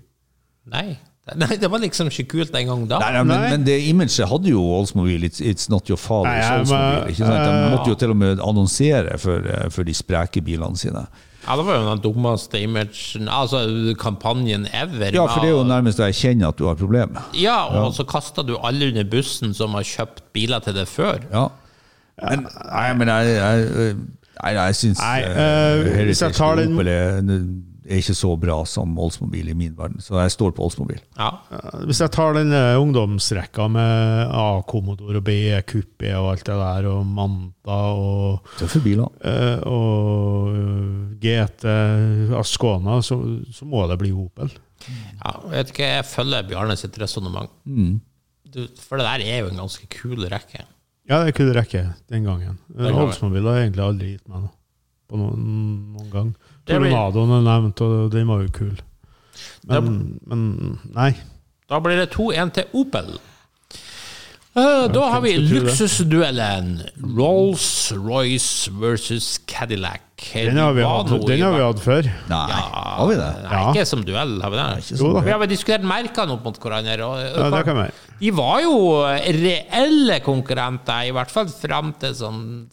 Nei. Nei, det var liksom ikke kult en gang da. Nei, nei, men, Nei. men det imaget hadde jo Oldsmobile. It's, it's not your father's Nei, Oldsmobile. Ikke sant? De eh, måtte jo til og med annonsere for, eh, for de spreke bilene sine. Ja, det var jo den dummeste imagen, altså kampanjen ever. Ja, for det er jo nærmest jeg kjenner at du har problemer. Ja, og så kasta du alle under bussen som har kjøpt biler til det før. Ja. Men, nei, men jeg, jeg, nei, jeg syns Nei, hvis Heritage jeg tar den- Opel er, er ikke så bra som Oldsmobil i min verden, så jeg står på Oldsmobil. Ja. Hvis jeg tar den eh, ungdomsrekka med A-Commodore og B-Coupé og alt det der, og Manta og Tøffe biler. Eh, og eh, GT Ascona, så, så må det bli Opel. ja. Vet ikke, jeg følger Bjarne sitt resonnement. Mm. For det der er jo en ganske kul rekke. Ja, det kunne rekke den gangen. Oldsmobile har egentlig aldri gitt meg noe. På noen, noen gang. Tornadoen er nevnt, og den var jo kul. Men, men nei. Da blir det 2-1 til Opel. Eh, Da har vi luksusduellen Rolls-Royce versus Cadillac. Den har vi hatt, den har vi hatt før. Nei, har vi det? Nei, Ja. ikke som duell, har vi det? Jo. Vi har vel diskutert merkene opp mot hverandre. Og, Ja, det kan vi. De var jo reelle konkurrenter, i hvert fall fram til sånn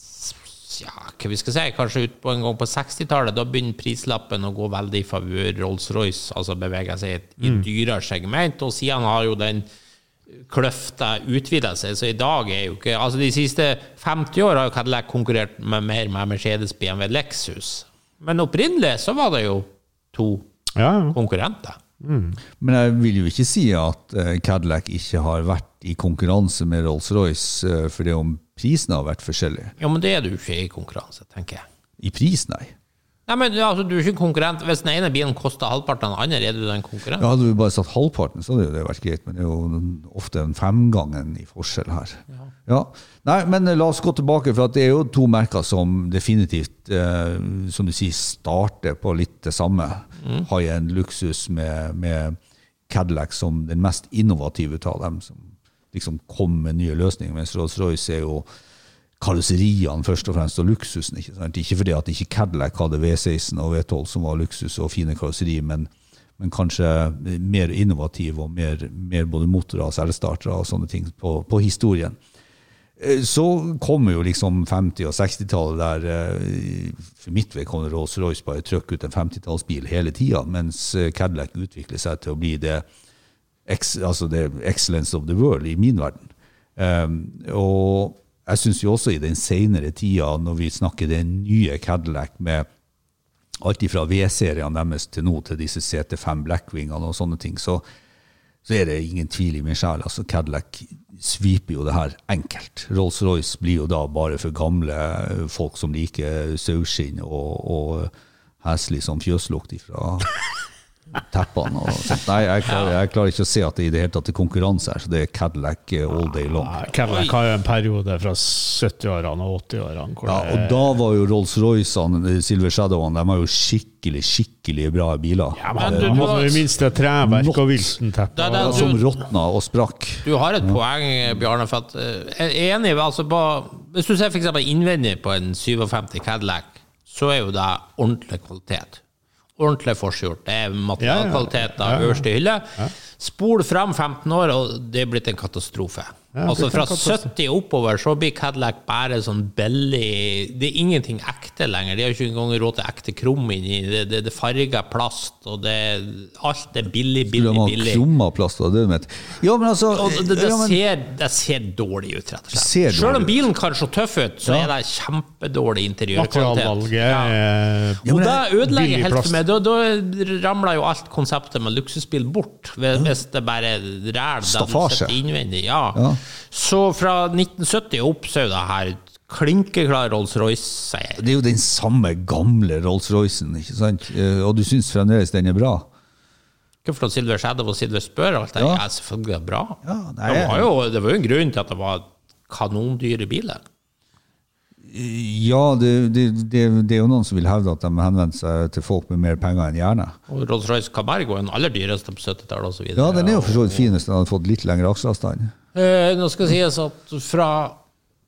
ja, hva vi skal si, kanskje ut på en gang på 60-tallet. Da begynner prislappen å gå veldig i favør Rolls-Royce, altså beveger seg i et Mm. dyrere segment. Og siden har jo den kløfta utvida seg, så i dag er jo ikke Altså de siste 50 år har jo Cadillac konkurrert med mer med Mercedes, BMW, Lexus. Men opprinnelig så var det jo to Ja, ja. konkurrenter. Men jeg vil jo ikke si at eh, Cadillac ikke har vært i konkurranse med Rolls-Royce, for fordi om prisen har vært forskjellig. Ja, men det er du ikke i konkurranse, tenker jeg. I pris, nei. Nei, men altså, du er ikke konkurrent. Hvis den ene bilen koster halvparten av den andre, er du den konkurrenten. konkurrent? Ja, hadde vi bare satt halvparten, så hadde det vært greit, men det er jo ofte en femgangen i forskjell her. Ja. Nei, men eh, la oss gå tilbake, for at det er jo to merker som definitivt, eh, som du sier, starter på litt det samme. Har en luksus med, med Cadillac som den mest innovative av dem, som liksom kom med nye løsninger, mens Rolls-Royce er jo karosseriene først og fremst, og luksusen. Ikke sant? Ikke fordi at ikke Cadillac hadde V16 og V12 som var luksus og fine karosserier, men, men kanskje mer innovativ og mer, mer både motorer og selvstartere og sånne ting på, på historien. Eh, Så kommer jo liksom 50- og 60-tallet der eh, For mitt vedkommende Rolls-Royce bare trykker ut en 50-tallsbil hele tida, mens eh, Cadillac utvikler seg til å bli det, altså det excellence of the world i min verden. Um, og jeg syns jo også i den senere tida, når vi snakker den nye Cadillac med alt fra V-seriene deres til nå til disse CT5 Blackwingene og sånne ting, så, så er det ingen tvil i min sjel. Altså, Cadillac sviper jo det her enkelt. Rolls-Royce blir jo da bare for gamle folk som liker saueskinn og, og heslig som fjøslukt ifra teppene. Og sånt. Nei, jeg klarer, jeg klarer ikke å se at det i det hele tatt er konkurranse her, så det er Cadillac eh, all day long. Nei, Cadillac har jo en periode fra 70-årene og 80-årene Ja, og da var jo Rolls-Roycene, Silver Shadowene, de var jo skikkelig, skikkelig bra biler. ja, men du- du har- i minste treverk og er du- som råtna og sprakk. Du har et poeng, Bjarne. For at, eh, jeg er enig altså på, Hvis du ser eksempel innvendig på en 57 Cadillac, så er jo det ordentlig kvalitet. Ordentlig forseggjort. Det er materialkvaliteter Ja, ja, ja. øverste hylle. Spol fram 15 år, og det er blitt en katastrofe. Ja, altså Fra 70 oppover så blir Cadillac bare sånn billig Det er ingenting ekte lenger. De har ikke engang råd til ekte krum inni. Det, det, det farger plast, og det, alt er billig, billig, billig. krumma plast, var det du mente? Ja, men altså det, det, ja, men- ser, det ser dårlig ut, rett og slett. Selv om bilen kan se tøff ut, så Ja. er det kjempedårlig interiørkvalitet. Ja. Ja, Og det ødelegger helt for meg. Da, da ramler jo alt konseptet med luksusbil bort, hvis det bare ræl du sitter innvendig. Ja. Så fra 1970 og opp så er det her klinkeklar Rolls-Royce-seier. Det er jo den samme gamle Rolls-Roycen, ikke sant? Eh, Og du syns fremdeles den er bra? Hvorfor at Silver Shadow og Silver Spør og alt det Ja. er selvfølgelig er bra. Ja, nei, det, var jo, det var jo en grunn til at det var kanondyre biler. Ja, det, det, det, det er jo noen som vil hevde at de henvender seg til folk med mer penger enn hjerne. Og Rolls-Royce Camargo er den aller dyreste på 70-tallet osv. Ja, den er jo for så vidt fin hvis den hadde fått litt lengre aksjeavstand. Eh, nå skal sies at fra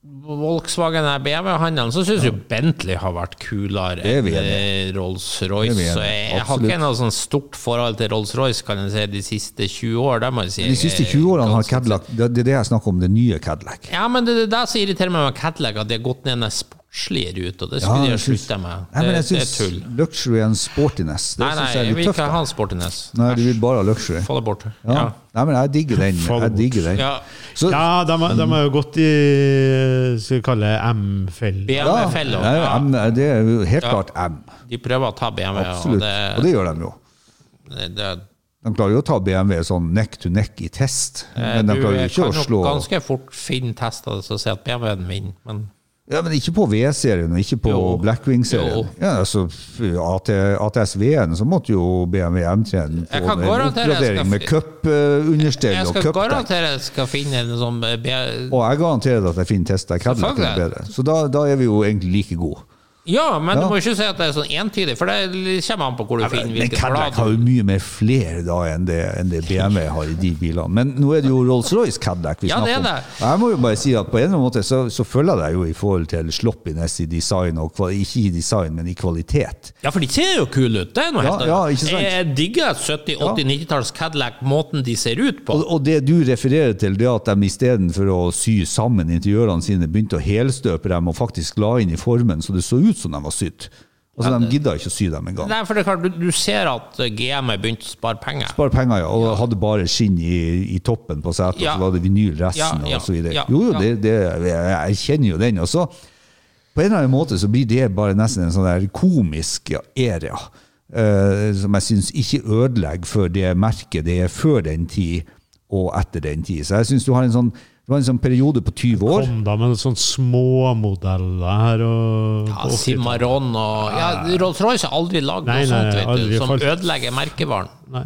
Volkswagen og BMW-handelen, så syns jo Bentley har vært kulere er enn eh, er Rolls-Royce. jeg, har ikke noe sånn stort forhold til Rolls-Royce kan jeg si, de siste 20 år. Si. De siste 20 årene har Cadillac Det er det jeg snakker om, det nye Cadillac. Ja, men det er det som irriterer meg med Cadillac, at de har gått ned en sportslig ut, og det skulle de ha slutta med. Nei, men Det, jeg det er tull. luxury and sportiness Det Nei, nei, jeg jeg vil ikke ha Sportiness. Nei, du vil bare ha luxury. Få det bort. Ja. Ja. Nei, men jeg digger den. Jeg digger den. Ja. Så, Ja, de, har- de har jo gått i skal vi kalle M-fellen. ja, BMW-fella. nei, Ja. M, det er jo helt Ja. klart M. De prøver å ta BMW, Absolutt. og det, Og det gjør de jo. det, det De klarer jo å ta BMW sånn neck to neck i test, men de Eh, du klarer jo ikke å slå... kan å nok ganske fort finne tester som sier at BMW-en vinner, men Ja, Men ikke på V-serien og ikke på Blackwing-serien. Ja, altså, AT, ATS V-en så måtte jo BMW M3-en få en oppgradering med cupunderstell og cupdekk. jeg skal garantere jeg skal finne en sånn Og jeg garanterer at jeg finner Cadillac er bedre. Så da, da er vi jo egentlig like gode. Ja, men Ja. du må ikke si at det er sånn entydig, for det kommer an på hvor du finner Men hvilket Cadillac har jo mye mer flere da enn det, enn det BMW har i de bilene. Men nå er det jo Rolls-Royce Cadillac vi Ja, snakker er om. Og Jeg må jo bare si at på en eller annen måte så, så følger jeg deg jo i forhold til sloppiness i design, og ikke i design, men i kvalitet. Ja, for de ser jo kule ut. Det er noe Ja, helt annet. Jeg digger 70-, 80-, 90-talls Cadillac, måten de ser ut på. Og, og det du refererer til, det at de istedenfor å sy sammen interiørene sine, begynte å helstøpe dem og faktisk la inn i formen så det så ut som de var sydd. Altså, De gidda ikke å sy dem engang. Nei, for det er klart, du, du ser at GM har begynt å spare penger. Spare penger, ja, og hadde bare skinn i, i toppen på setet, Ja. og så var det vinyl resten, Ja, ja, og så videre. ja, jo, jo, ja. det, det, jeg, kjenner jo den. Og så, på en eller annen måte, så blir det bare nesten en sånn der komisk area, Uh, som jeg syns ikke ødelegger for det merket det er før den tid og etter den tid. Så jeg syns du har en sånn det var en sånn periode på 20 år. Kom da med sånne småmodeller her og Ja, på 80-tallet. Cimarron og ja, Rolls-Royce har aldri lagd noe nei, sånt vet aldri du, som falt. ødelegger merkevaren. Nei.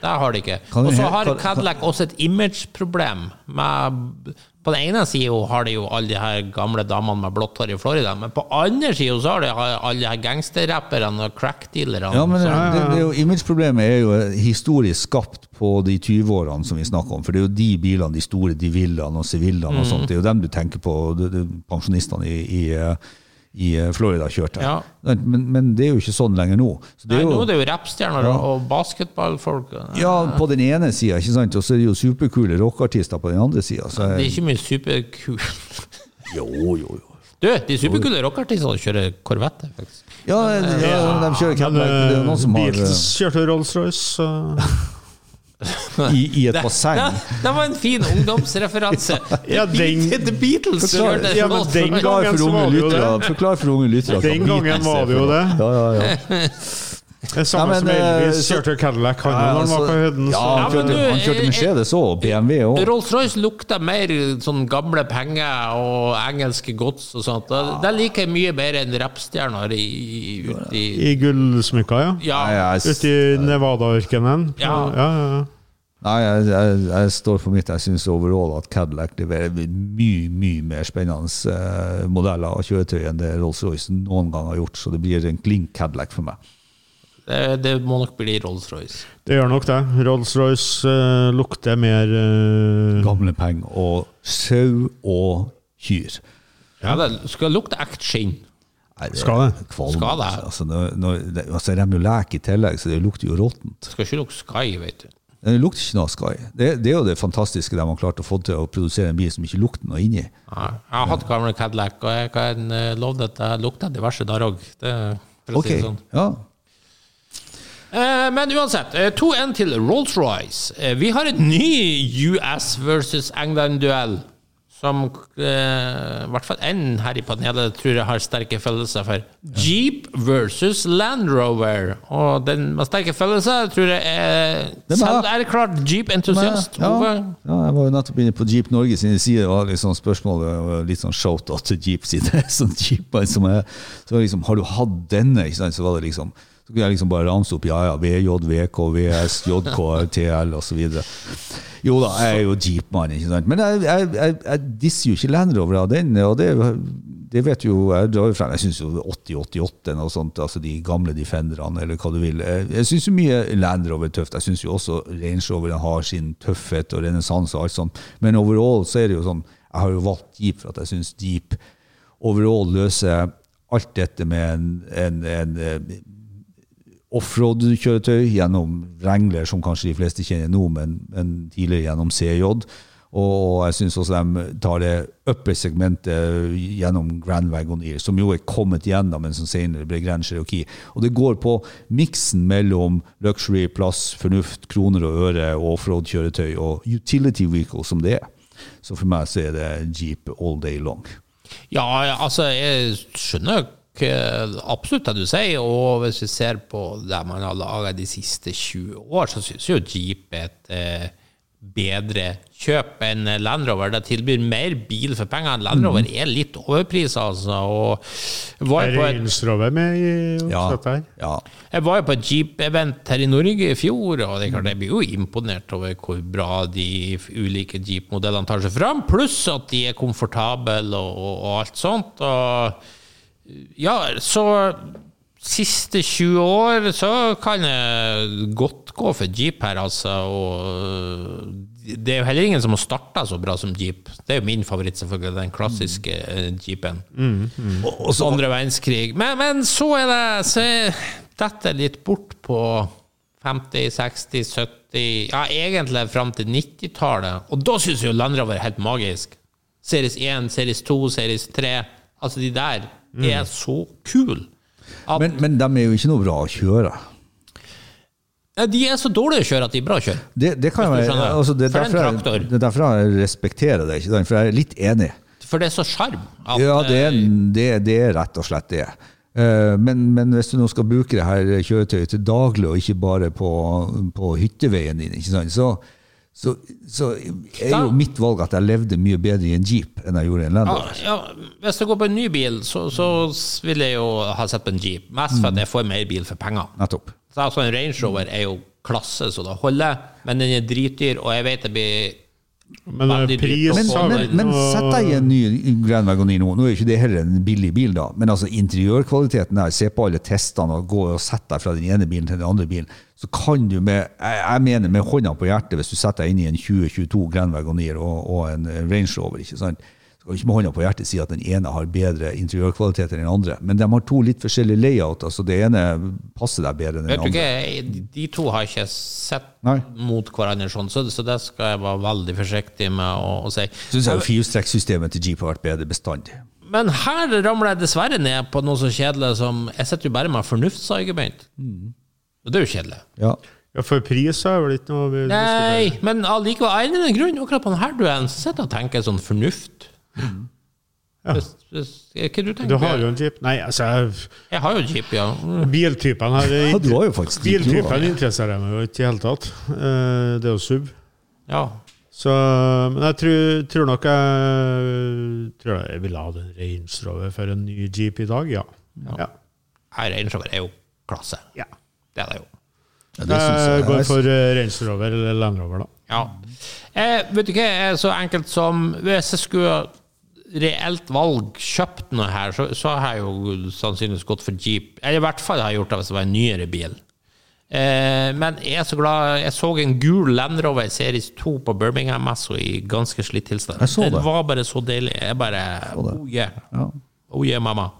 Det har de ikke. Og så har Cadillac også et imageproblem. med- På den ene sida har de jo alle de her gamle damene med blått hår i Florida, men på andre sida så har de alle de her gangsterrapperne og crackdealerne. Ja, men det, det, det er jo, Imageproblemet er jo historisk skapt på de 20-årene som vi snakker om. For det er jo de bilene, de store de Villaene og sivillene og Mm. sånt, det er jo dem du tenker på, pensjonistene i, i, eh, i eh, Florida kjørte. Ja. Men, men det er jo ikke sånn lenger nå. Så det Nei, er jo, nå er det jo rappstjerner Ja. og basketballfolk. ja, på den ene sida, ikke sant, og så er det jo superkule rockeartister på den andre sida. Ja, Det er ikke mye superkule jo, jo, jo. Du, de superkule rockeartistene kjører Corvette, faktisk. Ja, ja, de kjører Men Cadillac. Det er jo noen som har eh, kjørte Rolls-Royce. i, i et basseng. Det var en fin ungdomsreferanse. Ja, den- The Beatles kjørte Ja, men den gangen for unge lyttere. Forklar for unge lyttere. Den gangen var det jo det. Ja, ja, ja. Det er samme Ja, men, som Elvis eh, så- kjørte Cadillac han når han var på høyden. ja, han kjørte, ja, han kjørte eh, Mercedes òg, BMW òg. Rolls-Royce lukter mer sånn gamle penger og engelske gods og sånt. Ja. det liker jeg mye bedre enn rappstjerner i, i, ute i I gullsmykker, ja. Ja, Nei, Ute i Nevada-ørkenen. Ja. ja, ja, ja. nei, jeg, jeg, jeg står for mitt. Jeg syns overall at Cadillac leverer mye mye mer spennende eh, modeller og kjøretøy enn det Rolls-Royce noen gang har gjort. Så det blir en klink Cadillac for meg. Det, det må nok bli Rolls-Royce. Det gjør nok det. Rolls-Royce uh, lukter mer uh... Gamle penger og sau og kyr. Ja, det skal lukte ekte skinn. Nei, Skal det? Kvalm, Skal det? Altså, når, når, det, altså, de er jo lek i tillegg, så det lukter jo råttent. Skal ikke lukte Sky, vet du. Det lukter ikke noe Sky. Det, det er jo det fantastiske de har klart å få til å produsere en bil som ikke lukter noe inni. Ja, jeg har hatt gamle Cadillac, og jeg kan eh, love at det lukter diverse der òg. Ok, si sånn. ja. Eh, Men uansett, eh, 2-1 til Rolls-Royce. Eh, Vi har en ny US versus England-duell. Som eh, i hvert fall én her i panelet tror jeg har sterke følelser for. Jeep versus Land Rover. Og den med sterke følelser tror jeg er er selverklært Jeep-entusiast. Ja, ja, jeg var jo nettopp inne på Jeep Norge sine sider. Det var liksom spørsmål og litt sånn shout-out til Jeep sine sånn Jeep, som er, så liksom, Har du hatt denne? Ikke sant? Så var det liksom så kunne jeg liksom bare ramse opp ja, ja, VJ, VK, VS, JK, TL osv. Jo da, jeg er jo Jeep-mann, ikke sant. Men jeg, jeg, jeg, jeg disser jo ikke Land Rover av den. og det, det vet jo Jeg drar jo frem, jeg syns jo 8088 og sånt, altså de gamle Defenderne, eller hva du vil. Jeg, syns jo mye Land Rover er tøft. Jeg syns jo også Range Rover har sin tøffhet og renessanse og alt sånt. Men overall så er det jo sånn Jeg har jo valgt Jeep for at jeg syns Jeep overall løser alt dette med en, en, en eh, offroad-kjøretøy gjennom Wrangler, som kanskje de fleste kjenner nå, men, men tidligere gjennom CJ. Og jeg syns også de tar det upper segmentet gjennom Grand Wagoneer, som jo er kommet gjennom, men som senere ble Grand Cherokee. Og det går på miksen mellom luxury, plass, fornuft, kroner og øre og offroad-kjøretøy og utility vehicle som det er. Så for meg så er det Jeep all day long. Ja, altså, jeg skjønner absolutt det du sier, og hvis vi ser på det man har laga de siste 20 år, så syns jo Jeep er et eh, bedre kjøp enn Land Rover. Det tilbyr mer bil for pengene. Land Rover er litt overprisa, altså. Og var på et, med i Ja, her? ja. jeg var jo på et Jeep-event her i Norge i fjor, og det er klart jeg blir jo imponert over hvor bra de ulike Jeep-modellene tar seg fram, pluss at de er komfortable og, og alt sånt. Og ja, så siste 20 år så kan jeg godt gå for Jeep her, altså. Og det er jo heller ingen som har starta så bra som Jeep. Det er jo min favoritt, selvfølgelig, den klassiske jeepen. Jeepen. Og, og så andre verdenskrig. Men, men så er det Så detter litt bort på 50-, 60-, 70 Ja, egentlig fram til 90-tallet. Og da syns jeg jo Land Rover er helt magisk. Series 1, Series 2, Series 3. Altså, de der er så kule. Men, men de er jo ikke noe bra å kjøre. De er så dårlige å kjøre at de er bra å kjøre. Det, det kan jeg, altså det, er derfor jeg, det er derfor jeg respekterer ikke for jeg er litt enig. For det er så sjarm. Ja, det er, eh, det, det er rett og slett det. Eh, Men, men hvis du nå skal bruke det her kjøretøyet til daglig, og ikke bare på, på hytteveien din? Så, så, så er jo mitt valg at jeg levde mye bedre i en Jeep enn jeg gjorde i en Land Ja, Rover. ja, hvis jeg går på en ny bil, så, så vil jeg jo ha sett på en Jeep. Mest for at jeg får mer bil for penger. Nettopp. Så altså En Range Rover er jo klasse så det holder, men den er dritdyr, og jeg vet det blir Men pris Men, men, men sett deg i en ny Grand Wagoneer nå. Nå er ikke det heller en billig bil, da. Men altså interiørkvaliteten der, se på alle testene og gå og sette deg fra den ene bilen til den andre bilen. Så kan du med jeg, mener med hånda på hjertet, hvis du setter deg inn i en 2022 Grand Wagoneer og, og en Range Rover, ikke sant? Så kan ikke med hånda på hjertet si at den ene har bedre interiørkvalitet enn den andre. Men de har to litt forskjellige layout. altså Det ene passer deg bedre enn den andre. ikke, De to har ikke sett Nei. mot hverandre sånn, så, så det skal jeg være veldig forsiktig med å, å si. Syns jeg firestrekksystemet til Jeep har vært bedre bestandig. Men her ramler jeg dessverre ned på noe så kjedelig som Jeg sitter jo bare med fornuftsargument. Og det er jo kjedelig. Ja. Ja, For pris så er vel ikke noe vi. Nei, men allikevel, av en eller annen grunn, akkurat på denne duellen, så sitter jeg og tenker sånn fornuft. Ja. Hvis, hvis, hva du tenker Du har jo en jeep. Nei, altså jeg- Jeg har jo jeep, ja. Mm. Biltypen her Ja, du har jo faktisk jeep, du, Biltypen interesserer meg jo ikke i hele tatt. Eh, Det er jo SUV. ja. Så, men jeg tror, tror nok jeg tror jeg ville hatt en Range Rover for en ny Jeep i dag, ja. ja. ja. Range Rover er jo klasse. ja. Det er det jo. Ja, det synes Jeg jeg. går for eh, Range Rover eller Land Rover, da. Ja. Eh, vet du hva, så enkelt som Hvis jeg skulle reelt valg kjøpt noe her, så, så har jeg jo sannsynligvis gått for Jeep. Eller i hvert fall har jeg gjort det hvis det var en nyere bil. Eh, men jeg er så glad Jeg så en gul Land Rover Series 2 på Birmingham Messo i ganske slitt tilstand. Jeg så Den det. var bare så deilig. Jeg bare jeg. Oh yeah. Ja. Oh yeah, mamma.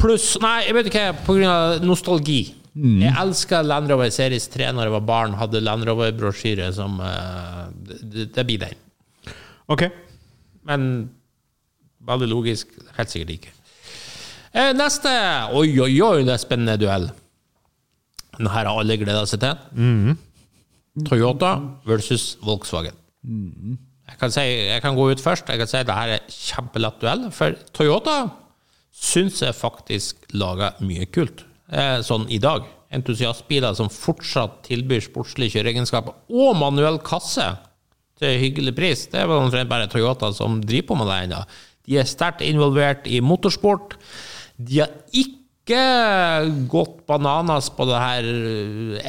Pluss Nei, jeg vet ikke, på grunn av nostalgi. Jeg elska Land Rover Series 3 når jeg var barn. Hadde Land Rover-brosjyre som uh, det, det blir den. Ok. Men veldig logisk. Helt sikkert ikke. Eh, neste Oi, oi, oi, det er spennende duell. Denne har alle gleda seg til. Toyota versus Volkswagen. Jeg, kan si, jeg kan gå ut først. Jeg kan si at dette er kjempelett duell. For Toyota syns jeg faktisk lager mye kult. Eh, sånn i dag. Entusiastbiler som fortsatt tilbyr sportslige kjøreegenskaper og manuell kasse til hyggelig pris. Det er vel omtrent bare Toyota som driver på med det ennå. De er sterkt involvert i motorsport. De har ikke gått bananas på det her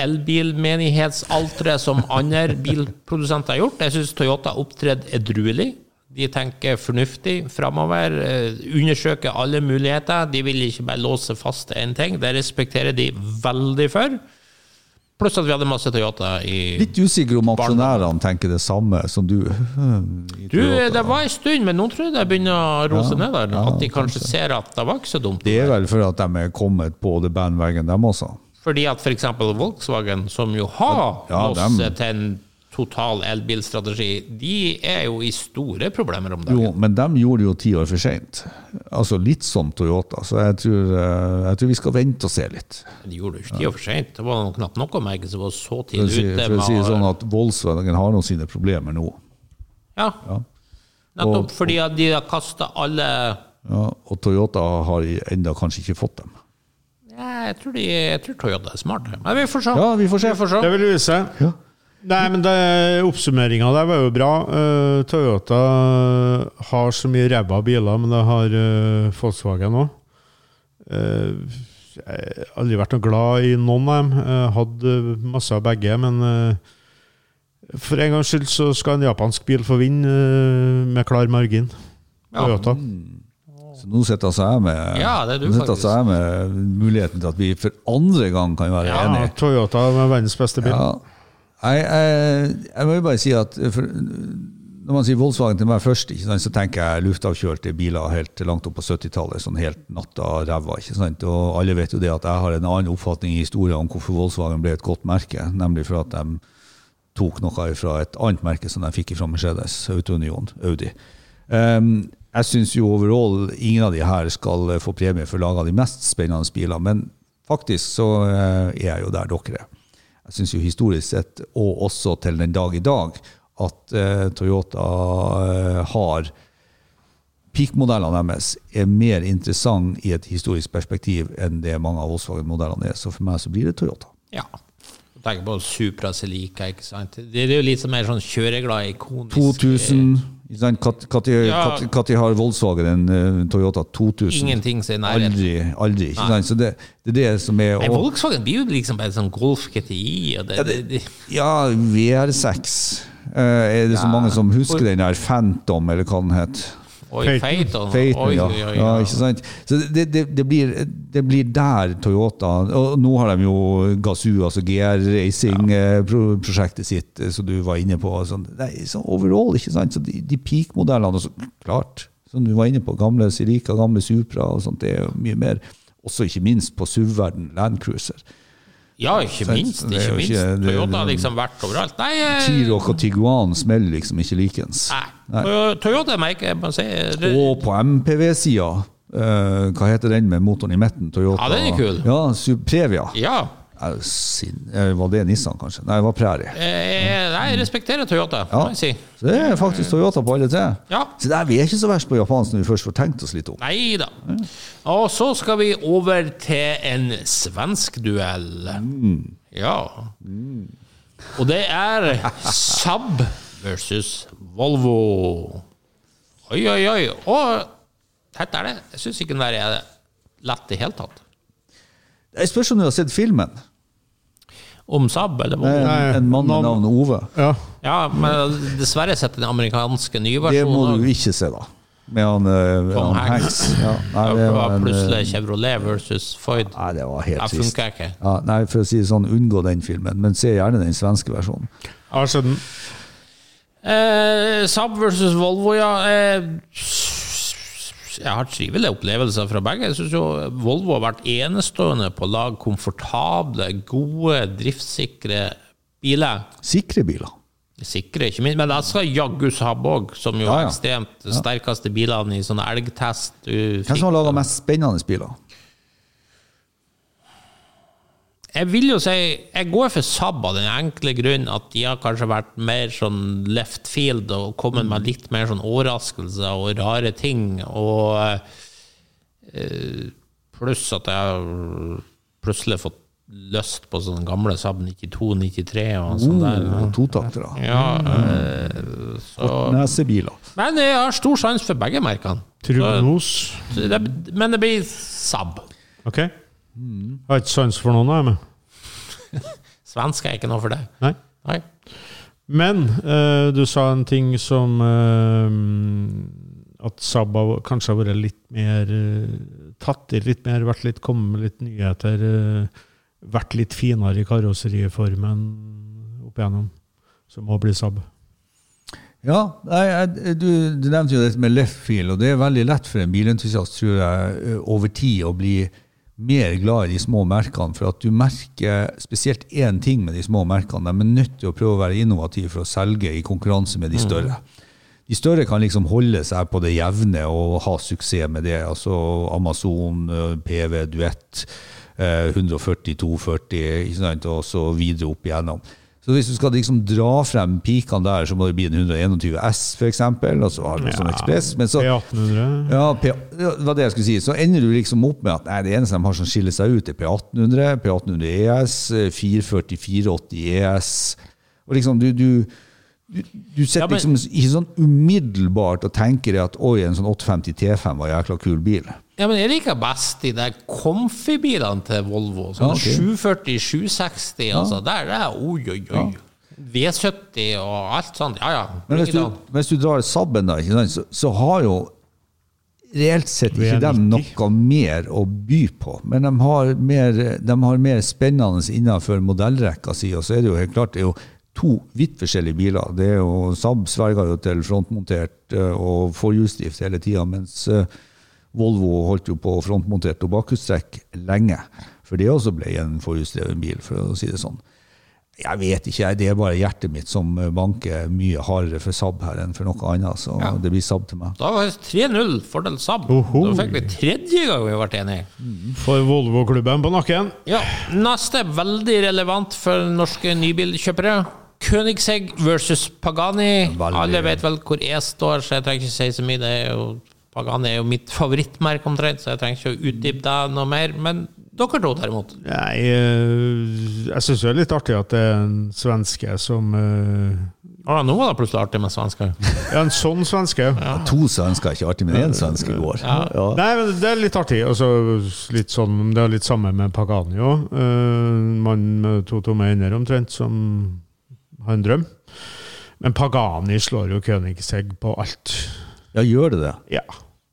elbilmenighetsalteret som andre bilprodusenter har gjort. Jeg syns Toyota opptrer edruelig. De tenker fornuftig framover, eh, undersøker alle muligheter. De vil ikke bare låse fast til én ting. Det respekterer de veldig for. Pluss at vi hadde masse Toyota i Litt usikker om aksjonærene tenker det samme som du. Du, det var en stund, men nå tror jeg det begynner å rose Ja, ned der. ja, at de kanskje ser at det var ikke så dumt. Det er vel for at de er kommet på det bandwagen, dem også. Fordi at f.eks. Volkswagen, som jo har Ja, masse dem- total elbilstrategi, de er jo i store problemer om dagen. Jo, men de gjorde det jo ti år for seint. Altså litt som Toyota. Så jeg tror, eh, jeg tror vi skal vente og se litt. De gjorde det jo ikke år for seint. Det var knapt noe merke som var så For å si, ute. for å si det sånn at Volkswagen har nå sine problemer nå. ja, Ja. nettopp Og- fordi at de har kasta alle Ja, og Toyota har ennå kanskje ikke fått dem. jeg, tror de, jeg tror Toyota er smart. Men vi får se. Ja, vi får se. Vi får se. Det vil vise. Ja. Nei, men det- Oppsummeringa der var jo bra. Uh, Toyota har så mye ræva biler, men det har uh, Volkswagen òg. jeg har aldri vært noe glad i noen av dem. Jeg hadde masse av begge, men eh, for en gangs skyld så skal en japansk bil få vinne eh, med klar margin. Ja. Toyota. Så nå sitter altså jeg med, Ja, du altså jeg med muligheten til at vi for andre gang kan være Ja, enige. Toyota med verdens beste bil. Ja. Jeg, jeg, jeg må jo bare si at for, når man sier Volkswagen til meg først, sant, så tenker jeg luftavkjørte biler helt langt opp på 70-tallet, sånn helt natta ræva. ikke sant? Og alle vet jo det at jeg har en annen oppfatning i historien om hvorfor Volkswagen ble et godt merke, nemlig for at de tok noe fra et annet merke som de fikk fra Mercedes, Autounion, Audi. Um, jeg syns jo overall ingen av de her skal få premie for å lage de mest spennende bilene, men faktisk så eh, er jeg jo der dere er. Jeg syns jo historisk sett, og også til den dag i dag, at eh, Toyota eh, har Peak-modellene deres er mer interessant i et historisk perspektiv enn det mange av Volkswagen-modellene er. Så for meg så blir det Toyota. Ja. Tenker på Supra Celica, ikke sant. Det er jo litt mer sånn kjøreglad, ikonisk 2000 ikke sant? Kat- Når har Volkswagen en eh, Toyota 2000? Ingenting som er nærheten. Aldri. aldri ikke sant? Så det, det er det som er Nei, Volkswagen blir jo liksom bare sånn Golf GTI og det, Ja, det, ja VR6. Uh, er det så mange som husker den der Phantom, eller hva den het? Oi. Phaeton, ja. ja. Ikke sant? Så det, det, det, blir, det blir der Toyota Og nå har de jo Gazoo, altså GR-racing-prosjektet sitt, eh, som du var inne på. Sånn, nei, så overall, ikke sant? Så de, de peak-modellene, klart, som du var inne på, gamle Sirica, gamle Supra, og sånt, det er jo mye mer. Også ikke minst på SUV-verden, Landcruiser. Ja, ikke minst. Ikke minst. Toyota har liksom vært overalt. Nei, eh, og Tiguan smeller liksom ikke likens. nei. Toyo- Toyota merker jeg si det- Og på MPV-sida, eh, hva heter den med motoren i midten? Toyota. Ja, den er kul. Ja, Suprevia. Ja. Eh, Var det Nissan, kanskje? Nei, det var Prairie. Eh, nei, jeg respekterer Toyota, Ja. si. Så det er faktisk Toyota på alle tre. Ja. Så der, vi er ikke så verst på japansk når vi først får tenkt oss litt om. Nei da. Og så skal vi over til en svensk duell. Ja. Og det er Saab versus Volvo. Oi, oi, oi. Å, dette er det. Jeg syns ikke den der er lett i det hele tatt. Jeg spørs om du har sett filmen. Om Saab eller Volvo. Nei, en mann med navn- Ove. Ja. Ja, men dessverre sett den amerikanske Det må nyversjonen. du ikke se, da. Med han, eh, Tom han Hanks. Hanks. Ja, nei, Det det var var en, plutselig eh, Chevrolet versus Foyd. Nei, det var helt trist. Ja, nei, for å si det sånn, unngå den filmen, men se gjerne den svenske versjonen. Jeg har sett den. Eh, Saab versus Volvo, ja. Eh, jeg har trivelige opplevelser fra begge. Jeg syns jo Volvo har vært enestående på å lage komfortable, gode, driftssikre biler. Sikre biler. Sikre, ikke minst. Men det skal jaggu Saab òg, som jo Ja, er ja. ekstremt ja. sterkeste bilene i sånne elgtest. Hvem som har laga mest spennende biler? Jeg vil jo si Jeg går for Saab av den enkle grunn at de har kanskje vært mer sånn left field og kommet med litt mer sånn overraskelser og rare ting. Og eh, pluss at jeg har plutselig fått lyst på sånne gamle Saab 92-93 og sånn der. Oh, totaktere. Ja, eh, så. Nesebiler. Men jeg har stor sans for begge merkene. Det, men det blir Saab. Ok. Jeg har ikke sans for noen av dem. jeg. Svensk er ikke noe for deg. Nei. Nei. Men uh, du sa en ting som uh, At Saab kanskje har vært litt mer uh, tatt i litt mer, vært litt kommet med litt nyheter. vært litt finere i karosseriformen opp igjennom. Som må bli Saab. Ja, jeg- du, du nevnte jo dette med left field, og det er veldig lett for en bilentusiast, tror jeg, over tid å bli mer glad i de små merkene, for at du merker spesielt én ting med de små merkene. De er nødt til å prøve å være innovative for å selge i konkurranse med de større. De større kan liksom holde seg på det jevne og ha suksess med det. Altså Amazon, PV, Duett, eh, 140, 240, og så videre opp igjennom. Så hvis du skal liksom dra frem pikene der, så må det bli en 121 S, for eksempel, og så har du sånn Ekspress. Men så, P1800. ja, P, ja, det var det jeg skulle si. Så ender du liksom opp med at nei, det eneste de har som skiller seg ut, er P1800, P1800 ES, eh, 440, 480 ES. Og liksom, du, du, du, du sitter Ja, liksom ikke sånn umiddelbart og tenker at oi, en sånn 850 T5 var en jækla kul bil. Ja, men jeg liker best de der comfy-bilene til Volvo. Sånn Ja, okay. 740, 760, altså. Der er oi, oi, oi. V70 og alt sånt. Ja, ja. Men hvis du, hvis du drar Sabben, da, ikke sant, så, så har jo reelt sett ikke de noe mer å by på. Men de har mer, de har mer spennende innenfor modellrekka si. Og så er det jo helt klart det er jo to vidt forskjellige biler. Det er jo Saab sverger jo til frontmontert eh, og forhjulsdrift hele tida, mens eh, Volvo holdt jo på frontmontert og bakhjulstrekk lenge. For det også ble en forhjulsdreven bil, for å si det sånn. Jeg vet ikke, det er bare hjertet mitt som banker mye hardere for Saab her enn for noe annet. Så Ja. det blir Saab til meg. Da var det 3-0 fordel Saab. Oho. Da fikk vi tredje gang vi ble enige. For Volvo-klubben på nakken. Ja, Neste er veldig relevant for norske nybilkjøpere. Koenigsegg versus Pagani. Veldig. Alle vet vel hvor jeg står, så jeg trenger ikke si så mye. Det er jo, Pagani er jo mitt favorittmerke omtrent, så jeg trenger ikke å utdype deg noe mer. Men dere to, derimot. Nei, Jeg jeg syns det er litt artig at det er en svenske som eh, Å, nå var det plutselig artig med svensker. Ja, en sånn svenske. To svensker er ikke artig, men én svenske går. Ja. Nei, men det er litt artig. Altså, litt sånn, det er litt samme med Pagani òg. mann med to tomme ender omtrent, som har en drøm. Men Pagani slår jo Königsegg på alt. Ja, gjør det det? Ja.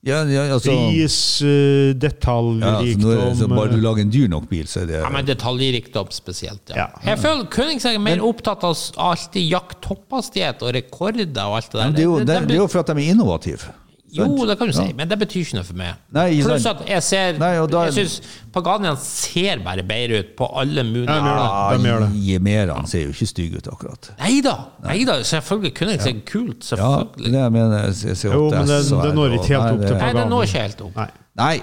Ja, ja, altså, Pris, detaljrikdom. ja, altså, det, så bare du eh, lager en dyr nok bil, så er det Ja, men detaljrikdom spesielt, ja. Ja. Jeg føler Koenigsegg er mer opptatt av alltid jakt topphastighet og rekorder og alt det der. Men det, er jo, det, det er jo for at de er innovative. Jo, det kan du si, Ja. men det betyr ikke noe for meg. Nei, Pluss at jeg ser Nei, og da- Jeg syns Paganian ser bare bedre ut på alle mulige Ja, det. Det. Ah, Jemerene ser jo ikke stygge ut, akkurat. Nei da, nei da, selvfølgelig kunne jeg se kult. Ja, det Selvfølgelig. det jeg mener. C8S Jo, men det- det når ikke helt opp til Paganian. Nei, det når ikke helt opp. Nei. Nei.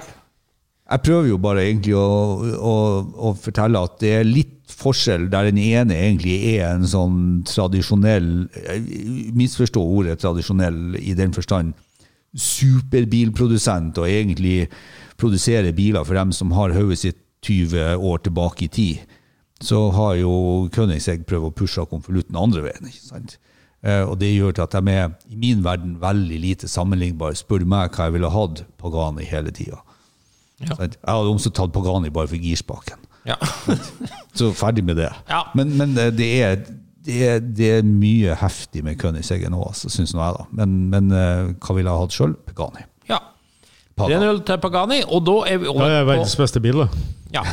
Jeg prøver jo bare egentlig å, å, å fortelle at det er litt forskjell der den ene egentlig er en sånn tradisjonell Misforstå ordet tradisjonell i den forstand superbilprodusent og egentlig produserer biler for dem som har hodet sitt 20 år tilbake i tid. Så har jo Königsegg prøvd å pushe konvolutten andre veien. ikke sant? Eh, Og det gjør til at de er i min verden veldig lite sammenlignbare. Spør meg hva jeg ville hatt Pagani hele tida. Ja. Jeg hadde også tatt Pagani bare for girspaken. Ja. Så ferdig med det. Ja. Men, men eh, det, er, det, det er mye heftig med Königseggen nå, altså, syns nå jeg. da. Men, men eh, hva ville jeg hatt sjøl? Pagani. ja. Pagani. 3-0 til Pagani, og da er vi over på det er verdens beste bil, da. Ja.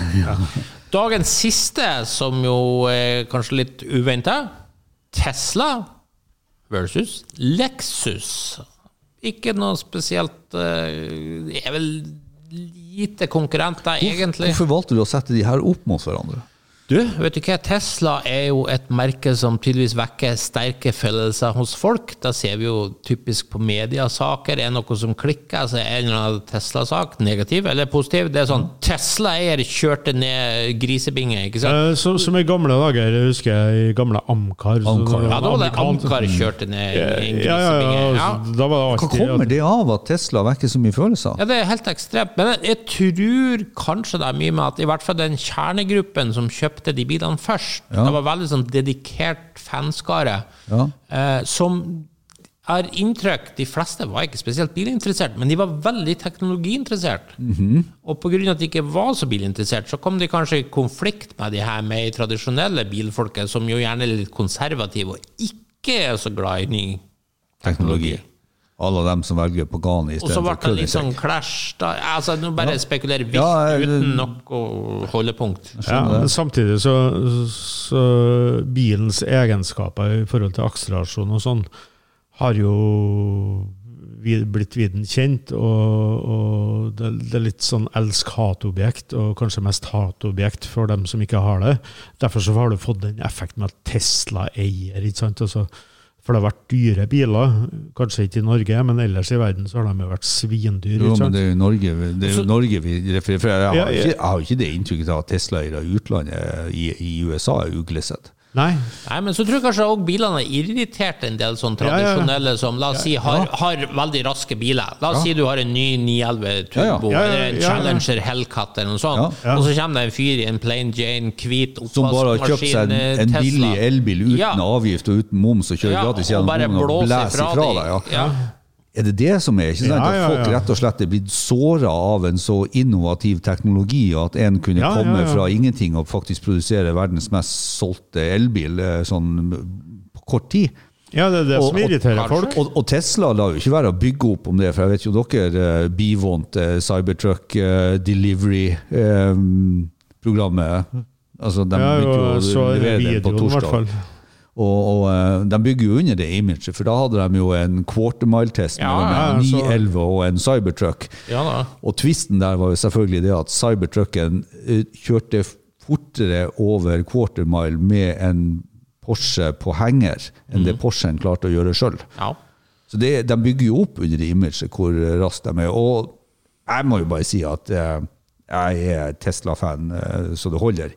Dagens siste, som jo er kanskje litt uventa. Tesla versus Lexus. Ikke noe spesielt eh, Det er vel lite konkurrenter, egentlig. Hvorfor valgte du å sette de her opp mot hverandre? Du, vet du hva? Tesla er jo et merke som tydeligvis vekker sterke følelser hos folk. Da ser vi jo typisk på mediasaker. Er det noe som klikker, så er en eller annen Tesla-sak negativ eller positiv. Det er sånn Tesla-eier kjørte ned grisebinge, ikke sant? Eh, Som, som i gamle dager, jeg husker jeg i gamle Amcar. så Amcar, Ja, da var det Amcar kjørte ned en Ja, ja, ja. Ja. Da var det Hva kommer det av at Tesla vekker så mye følelser? Ja, det er helt ekstremt. Men jeg, jeg tror kanskje det er mye med at i hvert fall den kjernegruppen som kjøpte de bilene først, Ja. det var veldig sånn dedikert fanskare, Ja. eh, som har inntrykk De fleste var ikke spesielt bilinteressert, men de var veldig teknologiinteressert. Mhm. Og pga. at de ikke var så bilinteressert, så kom de kanskje i konflikt med de her mer tradisjonelle bilfolket, som jo gjerne er litt konservative og ikke er så glad i ny Teknologi. Alle dem som velger Pagani Og så ble det litt sånn clash. Da. Altså, nå bare spekulerer vilt Ja, jeg- uten noe holdepunkt. Ja, men samtidig så, så bilens egenskaper i forhold til akselerasjon og sånn har jo blitt viden kjent, og, og det, det er litt sånn elsk-hat-objekt, og kanskje mest hat-objekt for dem som ikke har det. Derfor så har du fått den effekten med at Tesla eier, ikke sant? Altså, for det har vært dyre biler, kanskje ikke i Norge, men ellers i verden så har de jo vært svindyre. Jo, men det er jo Norge, det er jo Norge vi refererer Jeg har, ikke, jo ikke det inntrykket av at Tesla-eiere i utlandet i, i USA er uglesett. Nei, Nei, men så tror jeg kanskje også bilene har irritert en del sånn Ja, ja, ja. tradisjonelle som la oss si har, har veldig raske biler. La oss si du har en ny 911 Turbo eller en ja, ja. Challenger Hellcat eller noe sånt, Ja, ja. og så kommer det en fyr i en plain Jane, hvit Som bare har kjøpt seg en, en billig elbil uten Ja. avgift og uten moms og kjører Ja, gratis og gjennom bare og blåser blæser ifra ifra de. deg. Ja. Ja. Er det det som er? ikke sant? Ja, At ja, folk rett og slett er blitt såra av en så innovativ teknologi, og at en kunne Ja, ja, komme ja. fra ingenting og faktisk produsere verdens mest solgte elbil eh, sånn på kort tid? ja, det er det Og- som irriterer folk. Og, og Tesla lar jo ikke være å bygge opp om det, for jeg vet jo dere eh, bivånt eh, Cybertruck uh, Delivery-programmet. altså, de Ja, begynte jo å er levere det på torsdag. Og, og eh, de bygger jo under det imaget, for da hadde de jo en quarter mile-test Ja, mellom ja, en 911 og en Cybertruck. Ja. Og tvisten der var jo selvfølgelig det at Cybertrucken eh, kjørte fortere over quarter mile med en Porsche på henger enn det Porschen klarte å gjøre sjøl. Ja. Så det, de bygger jo opp under det imaget hvor raskt de er. Og jeg må jo bare si at eh, jeg er Tesla-fan så det holder.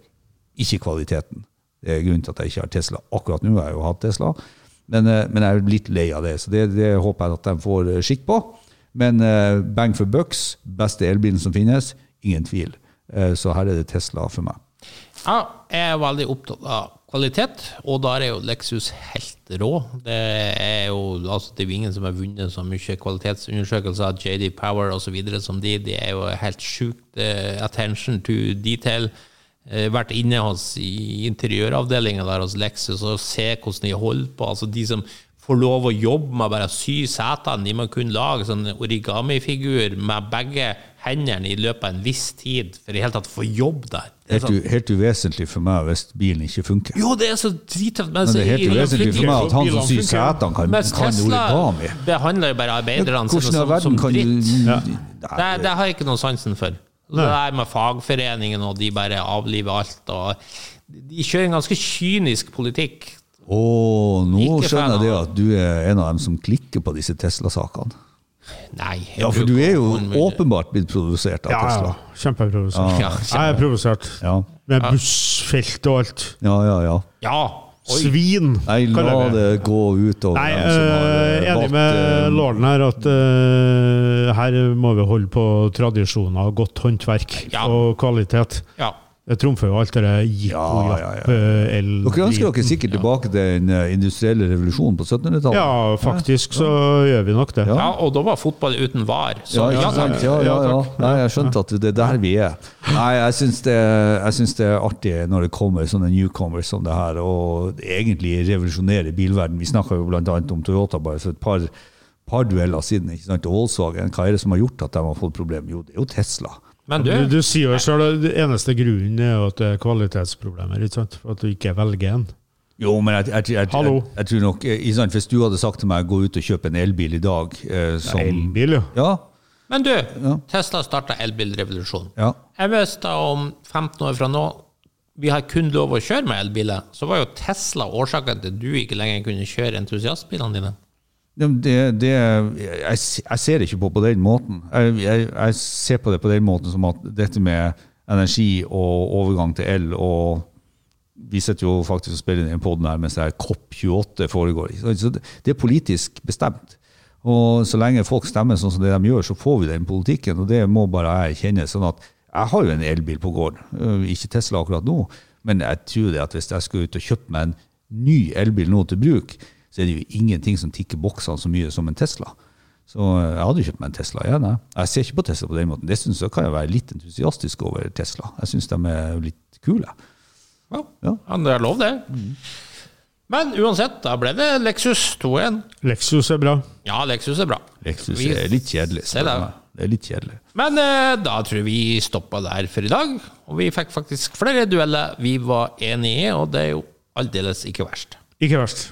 Ikke kvaliteten. Det er grunnen til at jeg ikke har Tesla akkurat nå. Jeg har jo hatt Tesla. Men, eh, men jeg er litt lei av det, så det, det håper jeg at de får eh, skikk på. Men eh, bang for bucks, beste elbilen som finnes, ingen tvil. Så her er det Tesla for meg. Ja, jeg er veldig opptatt av kvalitet, og der er jo Lexus helt rå. Det er jo altså, det er ingen som har vunnet så mye kvalitetsundersøkelser JD Power osv. som de. Det er jo helt sjukt attention to detail. Eh, vært inne hos i interiøravdelinga der hos Lexus og se hvordan de holder på. Altså De som får lov å jobbe med bare å sy setene, de må kunne lage sånn origamifigur med begge hendene i løpet av en viss tid for i hele tatt å få jobb der. Er Helt, sånn, u, helt uvesentlig for meg hvis bilen ikke funker. jo, det er så drittøft. Men, Men det er helt uvesentlig for meg at han som syr setene, kan, Mens kan origami. behandler jo bare arbeiderne sine som, som dritt. du. Ja. Det, det har jeg ikke noe sansen for. Det der med fagforeningen, og de bare avliver alt. Og de kjører en ganske kynisk politikk. Å, nå Ikke skjønner jeg det at du er en av dem som klikker på disse Tesla-sakene. Nei. Ja, for du er jo åpenbart blitt provosert av Ja, ja. Tesla. Kjempeprovosert. Ja, Jeg er provosert. Ja, Med bussfelt og alt. ja, ja. ja. Ja. Oi. Svin, Nei, la det, det gå utover Nei, dem som har eh, eh, enig med eh, lorden her at uh, her må vi holde på tradisjoner, godt håndverk Ja. og kvalitet. Ja. Det trumfer jo alt det der Ja, ja, ja. jippo-japp-el... Dere ønsker dere sikkert tilbake til den eh, industrielle revolusjonen på 1700-tallet? Ja, faktisk så gjør vi nok det. Ja. ja, og da var fotball uten var. Så Ja, ja, takk. ja, ja, ja. Nei, jeg skjønte at det er der vi er. Nei, jeg syns det, det er artig når det kommer sånne newcomers som det her, og egentlig revolusjonere bilverden. Vi snakka jo bl.a. om Toyota bare for et par, par dueller siden. ikke sant? Og Volkswagen, hva er det som har gjort at de har fått problemer? Jo, det er jo Tesla. Men du, Du, du sier jo selv at eneste grunnen er at det er kvalitetsproblemer, ikke sant? For at du ikke velger en. Jo, men jeg, jeg, jeg, jeg, jeg, tror nok eh, sant? Hvis du hadde sagt til meg gå ut og kjøpe en elbil i dag eh, som Elbil, jo. Ja, men du Tesla starta elbilrevolusjonen. ja. Jeg visste om 15 år fra nå vi har kun lov å kjøre med elbiler, så var jo Tesla årsaken til at du ikke lenger kunne kjøre entusiastbilene dine. Det, det, jeg, jeg ser ikke på på den måten. Jeg, jeg, jeg ser på det på den måten som at dette med energi og overgang til el og Vi sitter jo faktisk og spiller inn i poden her mens det her COP28 foregår. Så det, det er politisk bestemt. Og så lenge folk stemmer sånn som det de gjør, så får vi den politikken. Og det må bare jeg kjenne. sånn at Jeg har jo en elbil på gården. Øh, Ikke Tesla akkurat nå, men jeg tror det at hvis jeg skulle ut og kjøpe meg en ny elbil nå til bruk, så er det jo ingenting som tikker boksene så mye som en Tesla. Så øh, jeg hadde kjøpt meg en Tesla igjen. Jeg. jeg ser ikke på Tesla på den måten. Det synes jeg kan jeg være litt entusiastisk over Tesla. Jeg syns de er litt kule. Ja, Ja. det er lov, det. Men uansett, da ble det Lexus 2.1. Lexus er bra. Ja, Lexus er bra. Lexus er litt kjedelig. Meg. Det er litt kjedelig. Men eh, da tror jeg vi stoppa der for i dag. Og vi fikk faktisk flere dueller vi var enige i, og det er jo aldeles ikke verst. Ikke verst.